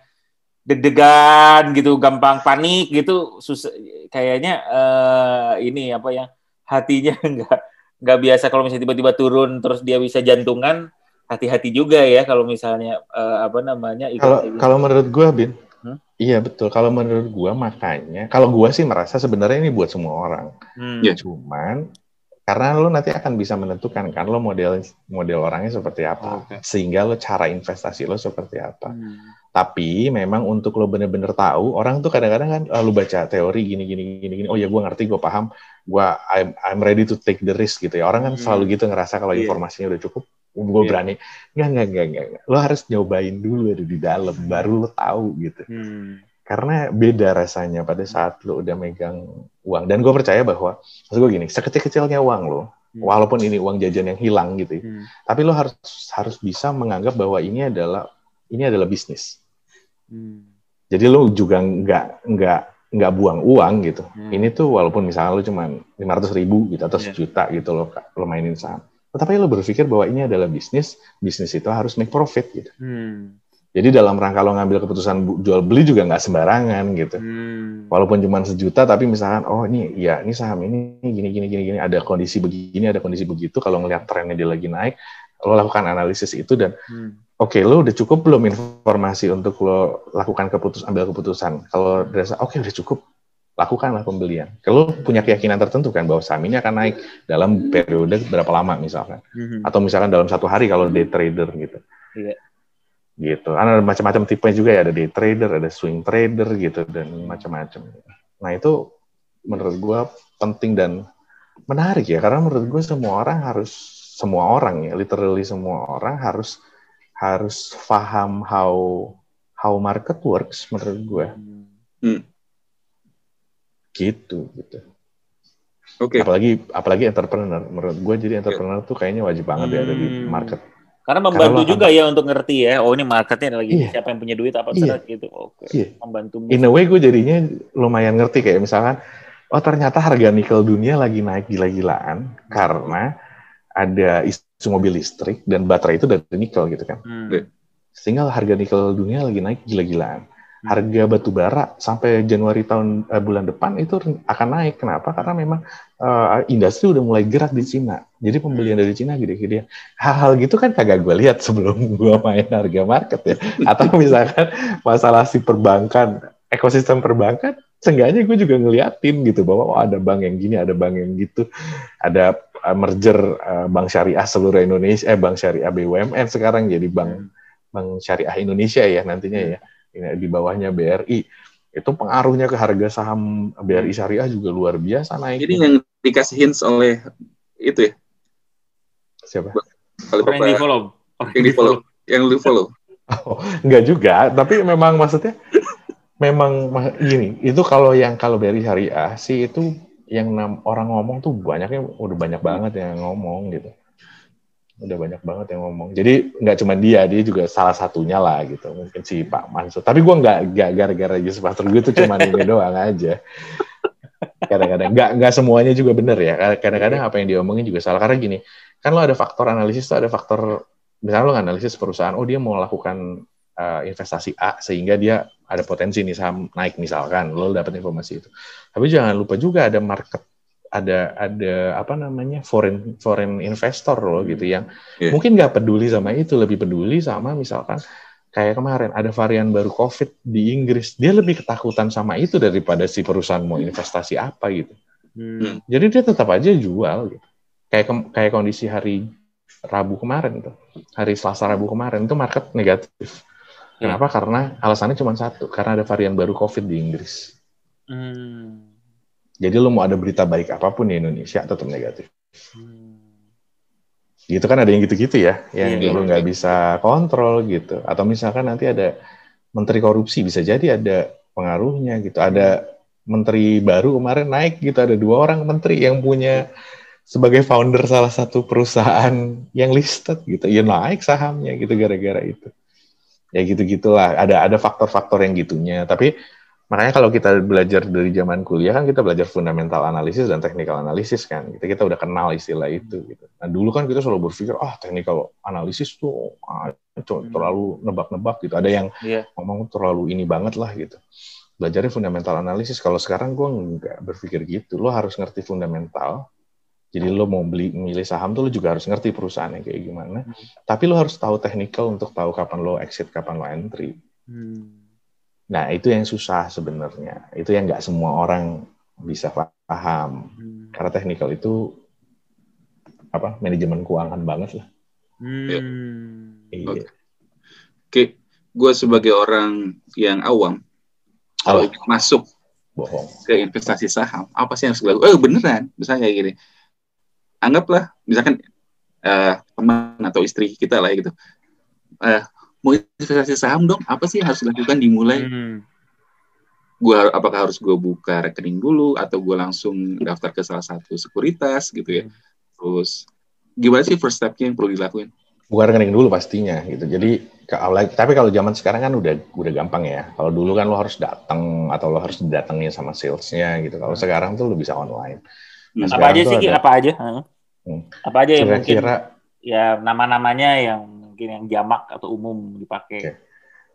[SPEAKER 1] deg-degan gitu, gampang panik gitu, susah. Kayaknya uh, ini apa ya hatinya nggak nggak biasa kalau misalnya tiba-tiba turun terus dia bisa jantungan hati-hati juga ya kalau misalnya uh, apa namanya
[SPEAKER 3] kalau kalau menurut gue bin hmm? iya betul kalau menurut gue makanya kalau gue sih merasa sebenarnya ini buat semua orang hmm. ya cuman karena lo nanti akan bisa menentukan kan lo model model orangnya seperti apa okay. sehingga lo cara investasi lo seperti apa hmm. tapi memang untuk lo bener-bener tahu orang tuh kadang-kadang kan oh, lo baca teori gini gini gini gini oh ya gue ngerti gue paham gue I'm, I'm ready to take the risk gitu ya orang kan hmm. selalu gitu ngerasa kalau yeah. informasinya udah cukup gue yeah. berani nggak nggak nggak nggak lo harus nyobain dulu ada di dalam hmm. baru lo tahu gitu hmm karena beda rasanya pada saat lo udah megang uang dan gue percaya bahwa maksud gue gini sekecil-kecilnya uang lo hmm. walaupun ini uang jajan yang hilang gitu ya, hmm. tapi lo harus harus bisa menganggap bahwa ini adalah ini adalah bisnis hmm. jadi lo juga nggak nggak nggak buang uang gitu hmm. ini tuh walaupun misalnya lo cuma lima ratus ribu gitu atau yeah. sejuta gitu lo lo mainin saham tetapi lo berpikir bahwa ini adalah bisnis bisnis itu harus make profit gitu hmm jadi dalam rangka lo ngambil keputusan jual beli juga nggak sembarangan gitu. Hmm. Walaupun cuma sejuta, tapi misalkan, oh ini ya ini saham ini gini gini gini gini ada kondisi begini, ada kondisi begitu. Kalau ngelihat trennya dia lagi naik, lo lakukan analisis itu dan hmm. oke okay, lo udah cukup belum informasi untuk lo lakukan keputus ambil keputusan. Kalau dirasa oke okay, udah cukup, lakukanlah pembelian. Kalau punya keyakinan tertentu kan bahwa saham ini akan naik dalam periode berapa lama misalkan, hmm. atau misalkan dalam satu hari kalau day trader gitu. Yeah gitu. Ada macam-macam tipe juga ya, ada day trader, ada swing trader gitu dan macam-macam. Nah itu menurut gue penting dan menarik ya, karena menurut gue semua orang harus semua orang ya, literally semua orang harus harus paham how how market works menurut gue. Hmm. Gitu gitu. Oke. Okay. Apalagi apalagi entrepreneur. Menurut gue jadi entrepreneur tuh kayaknya wajib banget hmm. ya ada di market
[SPEAKER 1] karena membantu Karena juga ya untuk ngerti ya, oh ini marketnya lagi iya. siapa yang punya duit apa iya. gitu. Oke,
[SPEAKER 3] iya. membantu. In a way gue jadinya lumayan ngerti kayak misalkan, oh ternyata harga nikel dunia lagi naik gila-gilaan karena ada isu mobil listrik dan baterai itu dari nikel gitu kan. Hmm. Sehingga harga nikel dunia lagi naik gila-gilaan harga batu bara sampai Januari tahun uh, bulan depan itu akan naik. Kenapa? Karena memang uh, industri udah mulai gerak di Cina. Jadi pembelian dari Cina gede-gede. Hal-hal gitu kan kagak gue lihat sebelum gue main harga market ya. Atau misalkan masalah si perbankan, ekosistem perbankan, seenggaknya gue juga ngeliatin gitu bahwa oh, ada bank yang gini, ada bank yang gitu, ada uh, merger uh, bank syariah seluruh Indonesia, eh bank syariah BUMN sekarang jadi bank bank syariah Indonesia ya nantinya ya di bawahnya BRI itu pengaruhnya ke harga saham BRI Syariah juga luar biasa naik.
[SPEAKER 2] Jadi yang dikasih hints oleh itu ya?
[SPEAKER 3] Siapa?
[SPEAKER 1] Kalau yang di follow.
[SPEAKER 2] Yang di follow. Yang di follow.
[SPEAKER 3] Oh, enggak juga, tapi memang maksudnya memang gini, itu kalau yang kalau BRI Syariah sih itu yang orang ngomong tuh banyaknya udah banyak banget yang ngomong gitu udah banyak banget yang ngomong. Jadi nggak cuma dia, dia juga salah satunya lah gitu. Mungkin si Pak Mansur. Tapi gue nggak nggak gara-gara Yusuf Pastor gue tuh cuma ini doang aja. Kadang-kadang nggak nggak semuanya juga benar ya. Kadang-kadang apa yang diomongin juga salah karena gini. Kan lo ada faktor analisis tuh ada faktor misalnya lo analisis perusahaan, oh dia mau lakukan uh, investasi A sehingga dia ada potensi nih saham naik misalkan, lo dapat informasi itu. Tapi jangan lupa juga ada market ada ada apa namanya foreign foreign investor loh gitu yang
[SPEAKER 2] Yeah.
[SPEAKER 3] mungkin nggak peduli sama itu lebih peduli sama misalkan kayak kemarin ada varian baru covid di Inggris dia lebih ketakutan sama itu daripada si perusahaan mau investasi apa gitu
[SPEAKER 1] Hmm.
[SPEAKER 3] jadi dia tetap aja jual gitu kayak kayak kondisi hari Rabu kemarin tuh hari Selasa Rabu kemarin itu market negatif
[SPEAKER 1] Ya.
[SPEAKER 3] kenapa karena alasannya cuma satu karena ada varian baru covid di Inggris
[SPEAKER 1] Hmm.
[SPEAKER 3] Jadi lo mau ada berita baik apa pun di Indonesia tetap negatif.
[SPEAKER 1] Hmm.
[SPEAKER 3] gitu kan ada yang gitu-gitu ya yang
[SPEAKER 1] Iya.
[SPEAKER 3] lu nggak bisa kontrol gitu. Atau misalkan nanti ada menteri korupsi bisa jadi ada pengaruhnya gitu. Ada menteri baru kemarin naik gitu ada dua orang menteri yang punya sebagai founder salah satu perusahaan yang listed gitu. Ya naik sahamnya gitu gara-gara itu. Ya gitu gitulah ada ada faktor-faktor yang gitunya. Tapi makanya kalau kita belajar dari zaman kuliah kan kita belajar fundamental analisis dan technical analisis kan. Kita kita udah kenal istilah itu gitu. Nah dulu kan kita selalu berpikir ah technical analisis tuh ah, itu terlalu nebak-nebak gitu. Ada yang
[SPEAKER 1] Iya.
[SPEAKER 3] ngomong terlalu ini banget lah gitu. Belajarnya fundamental analisis. Kalau sekarang gue nggak berpikir gitu. Lo harus ngerti fundamental. Jadi lo mau beli milih saham tuh lo juga harus ngerti perusahaannya kayak gimana. Tapi lo harus tahu technical untuk tahu kapan lo exit kapan lo entry.
[SPEAKER 1] Hmm.
[SPEAKER 3] Nah, itu yang susah sebenarnya. Itu yang nggak semua orang bisa paham.
[SPEAKER 1] Hmm.
[SPEAKER 3] Karena teknikal itu apa manajemen keuangan banget lah.
[SPEAKER 1] Hmm.
[SPEAKER 3] Iya.
[SPEAKER 2] Oke. Oke, gue sebagai orang yang awam, kalau masuk
[SPEAKER 3] Bohong.
[SPEAKER 2] ke investasi saham, apa sih yang harus dilakukan? Oh beneran, misalnya kayak gini. Anggaplah, misalkan eh, teman atau istri kita lah gitu. Eh, mau investasi saham dong, apa sih yang harus dilakukan dimulai?
[SPEAKER 1] Hmm.
[SPEAKER 2] Gua apakah harus gue buka rekening dulu atau gue langsung daftar ke salah satu sekuritas gitu ya?
[SPEAKER 1] Hmm.
[SPEAKER 2] Terus gimana sih first step-nya yang perlu dilakuin?
[SPEAKER 3] Buka rekening dulu pastinya gitu. Jadi kalau tapi kalau zaman sekarang kan udah udah gampang ya. Kalau dulu kan lo harus datang atau lo harus didatengin sama salesnya gitu. Kalau sekarang tuh lo bisa online. Nah,
[SPEAKER 2] Hmm.
[SPEAKER 1] Apa aja sih?
[SPEAKER 3] Ada-
[SPEAKER 1] Apa aja? Heeh.
[SPEAKER 3] Hmm.
[SPEAKER 1] Apa aja yang mungkin
[SPEAKER 3] Kira-kira
[SPEAKER 1] ya nama-namanya yang mungkin yang jamak atau umum dipakai.
[SPEAKER 3] Oke.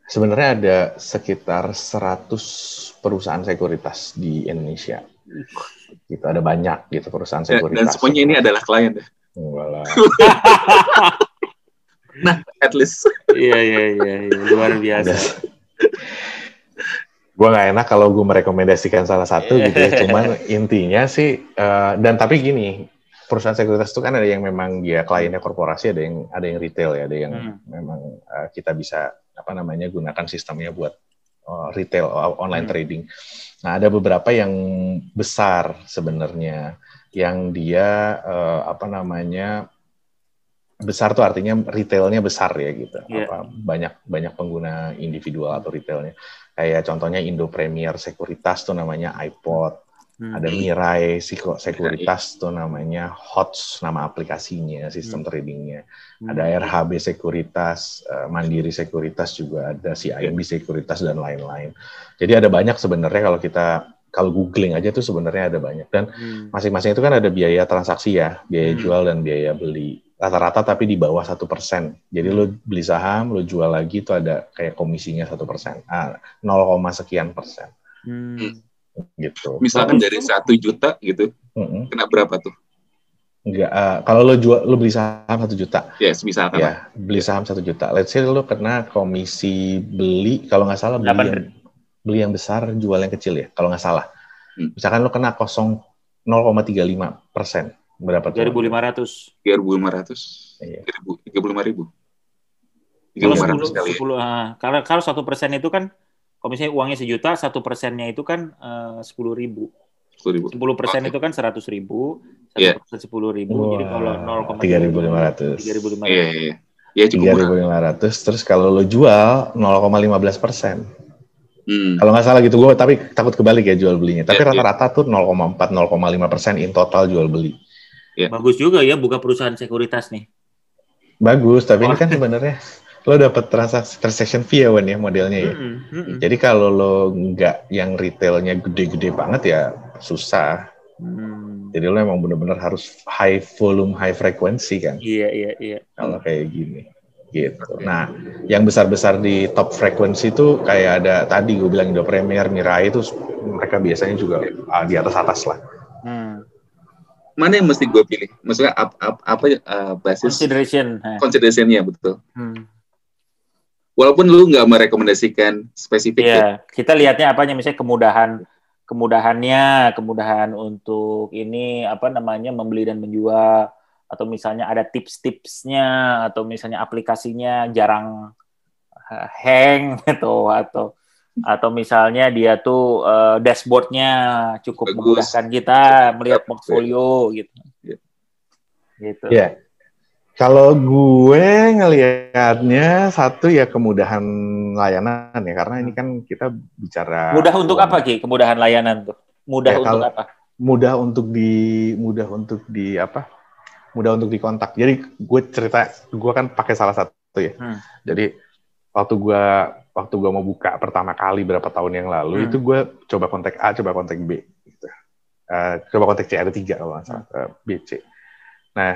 [SPEAKER 3] sebenarnya ada sekitar 100 perusahaan sekuritas di Indonesia. Gitu ada banyak gitu perusahaan
[SPEAKER 2] Dan,
[SPEAKER 3] sekuritas.
[SPEAKER 2] dan semuanya ini adalah klien ya.
[SPEAKER 3] Lah.
[SPEAKER 2] At least.
[SPEAKER 1] Iya iya iya iya. luar biasa.
[SPEAKER 3] gue nggak enak kalau gue merekomendasikan salah satu gitu ya.
[SPEAKER 1] Iya.
[SPEAKER 3] Cuman intinya sih eh, dan tapi gini perusahaan sekuritas itu kan ada yang memang dia kliennya korporasi, ada yang ada yang retail ya, ada yang
[SPEAKER 1] Hmm.
[SPEAKER 3] memang eh, kita bisa apa namanya gunakan sistemnya buat eh, retail o- online
[SPEAKER 1] Hmm.
[SPEAKER 3] trading. Nah ada beberapa yang besar sebenarnya yang dia eh, apa namanya besar tuh artinya retailnya besar ya gitu.
[SPEAKER 1] Iya.
[SPEAKER 3] Apa banyak banyak pengguna individual atau retailnya. Kayak contohnya Indo Premier Sekuritas tuh namanya iPod,
[SPEAKER 1] Hmm.
[SPEAKER 3] ada Mirai Siko- Sekuritas tuh namanya HOTS nama aplikasinya, sistem tradingnya.
[SPEAKER 1] Hmm.
[SPEAKER 3] Ada RHB Sekuritas, eh, Mandiri Sekuritas juga ada CIMB Sekuritas dan lain-lain. Jadi ada banyak sebenarnya kalau kita kalau googling aja tuh sebenarnya ada banyak dan
[SPEAKER 1] Hmm.
[SPEAKER 3] masing-masing itu kan ada biaya transaksi ya, biaya
[SPEAKER 1] Hmm.
[SPEAKER 3] jual dan biaya beli. Rata-rata tapi di bawah satu persen. Jadi lo beli saham, lo jual lagi itu ada kayak komisinya satu persen, ah, 0, sekian persen
[SPEAKER 1] Hmm.
[SPEAKER 3] Gitu.
[SPEAKER 2] Misalkan dari satu juta gitu,
[SPEAKER 3] Mm-mm.
[SPEAKER 2] kena berapa tuh?
[SPEAKER 3] Enggak, ah, kalau lo jual, lo beli saham satu juta,
[SPEAKER 2] Yes, misalkan.
[SPEAKER 3] ya beli saham satu juta. Let's say lo kena komisi beli, kalau nggak salah beli yang, beli yang besar, jual yang kecil ya, kalau nggak salah.
[SPEAKER 2] Hmm.
[SPEAKER 3] Misalkan lo kena kosong 0,35 persen, berapa tuh?
[SPEAKER 1] 3.500.
[SPEAKER 2] 3.500,
[SPEAKER 3] Iya.
[SPEAKER 2] 35 ribu.
[SPEAKER 1] Kalau
[SPEAKER 2] 3.500
[SPEAKER 1] 10,
[SPEAKER 2] kali ya.
[SPEAKER 1] 10 ah, kalau kalau satu persen itu kan, kalau misalnya uangnya sejuta, satu persennya itu kan sepuluh ribu.
[SPEAKER 2] 10 ribu.
[SPEAKER 1] Sepuluh persen itu kan seratus ribu,
[SPEAKER 2] Iya.
[SPEAKER 1] satu persen sepuluh ribu. Jadi kalau 0,3
[SPEAKER 3] tiga ribu lima ratus.
[SPEAKER 1] tiga ribu lima
[SPEAKER 2] Iya,
[SPEAKER 1] ratus.
[SPEAKER 2] iya, iya. Ya cukup murah.
[SPEAKER 3] 3.500 terus kalau lo jual 0,15 persen
[SPEAKER 2] Hmm.
[SPEAKER 3] kalau nggak salah gitu gue tapi takut kebalik ya jual belinya tapi
[SPEAKER 2] Iya, iya.
[SPEAKER 3] rata-rata tuh 0,4 0,5 persen in total jual beli
[SPEAKER 1] Bagus juga ya buka perusahaan sekuritas nih.
[SPEAKER 3] bagus tapi ini
[SPEAKER 1] Oh.
[SPEAKER 3] kan sebenarnya lo dapat transaksi transaction fee ya Wan ya modelnya ya
[SPEAKER 1] Mm-mm, mm-mm.
[SPEAKER 3] jadi kalau lo nggak yang retailnya gede-gede banget ya susah
[SPEAKER 1] Hmm.
[SPEAKER 3] jadi lo emang bener-bener harus high volume high frequency kan
[SPEAKER 1] Iya iya iya.
[SPEAKER 3] kalau kayak gini gitu. Nah, yang besar-besar di top frekuensi itu kayak ada tadi gue bilang Indo Premier, Mirai itu mereka biasanya juga ah, di atas atas lah.
[SPEAKER 1] Hmm.
[SPEAKER 2] mana yang mesti gue pilih? Maksudnya ap, ap, apa uh, basis
[SPEAKER 1] Consideration. Hah.
[SPEAKER 2] considerationnya betul.
[SPEAKER 1] Hmm.
[SPEAKER 2] Walaupun lu nggak merekomendasikan spesifik ya.
[SPEAKER 1] Iya, kita lihatnya apanya misalnya kemudahan kemudahannya, kemudahan untuk ini apa namanya membeli dan menjual atau misalnya ada tips-tipsnya atau misalnya aplikasinya jarang uh, hang gitu atau atau misalnya dia tuh uh, dashboardnya cukup
[SPEAKER 2] Bagus.
[SPEAKER 1] memudahkan kita melihat portfolio gitu.
[SPEAKER 2] Iya.
[SPEAKER 1] Gitu.
[SPEAKER 3] Iya. Kalau gue ngelihatnya satu ya kemudahan layanan ya karena ini kan kita bicara
[SPEAKER 1] Mudah untuk apa Ki? Kemudahan layanan tuh. Mudah
[SPEAKER 3] Ya,
[SPEAKER 1] untuk
[SPEAKER 3] kalau-
[SPEAKER 1] apa?
[SPEAKER 3] mudah untuk di mudah untuk di apa mudah untuk dikontak jadi gue cerita gue kan pakai salah satu ya
[SPEAKER 1] Hmm.
[SPEAKER 3] jadi waktu gue waktu gue mau buka pertama kali berapa tahun yang lalu
[SPEAKER 1] Hmm.
[SPEAKER 3] itu gue coba kontak A coba kontak B gitu. Eh, coba kontak C ada tiga kalau nggak salah Eh, B C nah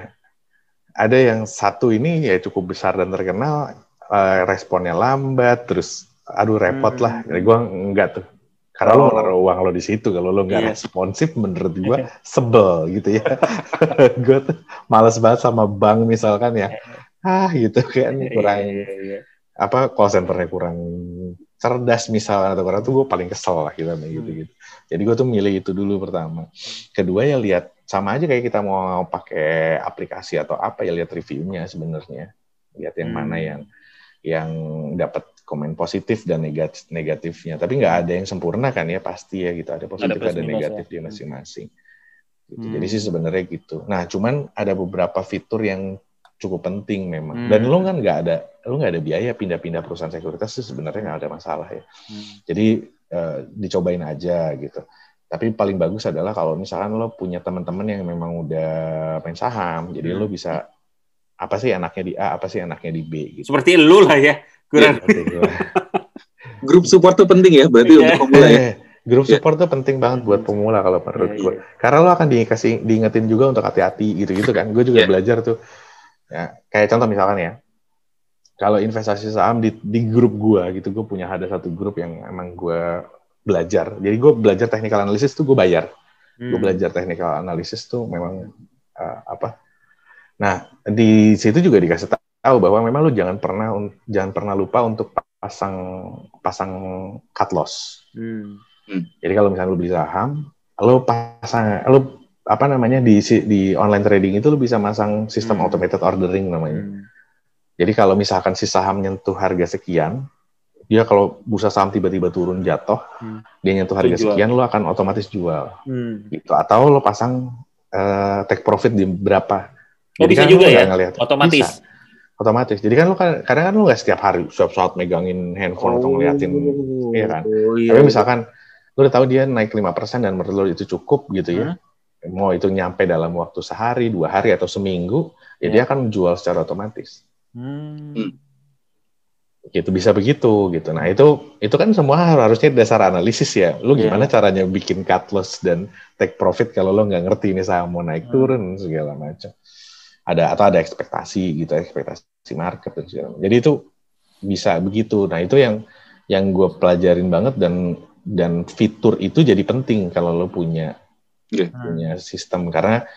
[SPEAKER 3] ada yang satu ini ya cukup besar dan terkenal eh, responnya lambat terus aduh repot
[SPEAKER 1] Hmm.
[SPEAKER 3] lah jadi gue enggak tuh karena lo
[SPEAKER 1] Oh.
[SPEAKER 3] naruh uang lo di situ kalau lo nggak
[SPEAKER 1] Iya.
[SPEAKER 3] responsif menurut gue sebel gitu ya gue tuh males banget sama bank misalkan ya ah gitu kan kurang
[SPEAKER 1] Iya, iya, iya.
[SPEAKER 3] apa call centernya kurang cerdas misalnya atau kurang tuh gue paling kesel lah gitu
[SPEAKER 1] Hmm.
[SPEAKER 3] gitu gitu jadi gue tuh milih itu dulu pertama kedua ya lihat sama aja kayak kita mau pakai aplikasi atau apa ya lihat reviewnya sebenarnya lihat yang
[SPEAKER 1] Hmm.
[SPEAKER 3] mana yang yang dapat komen positif dan negatif negatifnya tapi nggak ada yang sempurna kan ya pasti ya gitu ada positif ada,
[SPEAKER 1] minus
[SPEAKER 3] negatif
[SPEAKER 1] ya.
[SPEAKER 3] di masing-masing Gitu.
[SPEAKER 1] Hmm.
[SPEAKER 3] jadi sih sebenarnya gitu nah cuman ada beberapa fitur yang cukup penting memang
[SPEAKER 1] Hmm.
[SPEAKER 3] dan lo kan nggak ada lo nggak ada biaya pindah-pindah perusahaan sekuritas sih sebenarnya nggak ada masalah ya
[SPEAKER 1] Hmm.
[SPEAKER 3] jadi eh, dicobain aja gitu tapi paling bagus adalah kalau misalkan lo punya teman-teman yang memang udah main saham jadi
[SPEAKER 1] Hmm.
[SPEAKER 3] lo bisa apa sih anaknya di A apa sih anaknya di B gitu
[SPEAKER 1] Seperti lu lah ya. Kurang
[SPEAKER 3] itu.
[SPEAKER 2] Grup support tuh penting ya berarti
[SPEAKER 1] Iya.
[SPEAKER 2] untuk pemula ya.
[SPEAKER 3] Eh, grup
[SPEAKER 2] Iya.
[SPEAKER 3] support tuh penting banget buat pemula kalau menurut
[SPEAKER 1] Iya,
[SPEAKER 3] gue
[SPEAKER 1] iya.
[SPEAKER 3] karena lo akan dikasih diingetin juga untuk hati-hati gitu-gitu kan gue juga
[SPEAKER 2] Iya.
[SPEAKER 3] belajar tuh ya kayak contoh misalkan ya kalau investasi saham di di grup gue gitu gue punya ada satu grup yang emang gue belajar jadi gue belajar technical analysis tuh gue bayar gue
[SPEAKER 1] Hmm.
[SPEAKER 3] belajar technical analysis tuh memang uh, apa nah di situ juga dikasih tahu bahwa memang lu jangan pernah jangan pernah lupa untuk pasang pasang cut loss
[SPEAKER 1] Hmm.
[SPEAKER 3] jadi kalau misalnya lu beli saham lu pasang lu apa namanya di si- di online trading itu lu bisa masang sistem
[SPEAKER 1] Hmm.
[SPEAKER 3] automated ordering namanya
[SPEAKER 1] Hmm.
[SPEAKER 3] jadi kalau misalkan si saham nyentuh harga sekian dia kalau bursa saham tiba-tiba turun jatuh
[SPEAKER 1] Hmm.
[SPEAKER 3] dia nyentuh harga
[SPEAKER 1] Jual.
[SPEAKER 3] sekian lu akan otomatis jual
[SPEAKER 1] Hmm.
[SPEAKER 3] gitu atau lo pasang eh, take profit di berapa
[SPEAKER 1] Oh, bisa
[SPEAKER 3] kan
[SPEAKER 1] juga
[SPEAKER 3] lo
[SPEAKER 1] ya?
[SPEAKER 3] ngeliat.
[SPEAKER 1] Otomatis.
[SPEAKER 3] Bisa. otomatis jadi kan lo kan kadang kan lo nggak setiap hari setiap saat megangin handphone atau ngeliatin iya kan?
[SPEAKER 1] Oh, iya.
[SPEAKER 3] tapi misalkan lo udah tahu dia naik 5% dan menurut lo itu cukup gitu ya mau itu nyampe dalam waktu sehari dua hari atau seminggu ya
[SPEAKER 1] Ya.
[SPEAKER 3] dia akan jual secara otomatis
[SPEAKER 1] Hmm.
[SPEAKER 3] Gitu bisa begitu gitu nah itu itu kan semua harusnya dasar analisis ya lu
[SPEAKER 1] Iya.
[SPEAKER 3] gimana caranya bikin cut loss dan take profit kalau lo nggak ngerti ini saham mau naik
[SPEAKER 1] Hmm.
[SPEAKER 3] turun segala macam ada atau ada ekspektasi gitu ekspektasi market dan segala macam. jadi itu bisa begitu nah itu yang yang gue pelajarin banget dan dan fitur itu jadi penting kalau lo punya
[SPEAKER 2] Iya.
[SPEAKER 3] punya sistem karena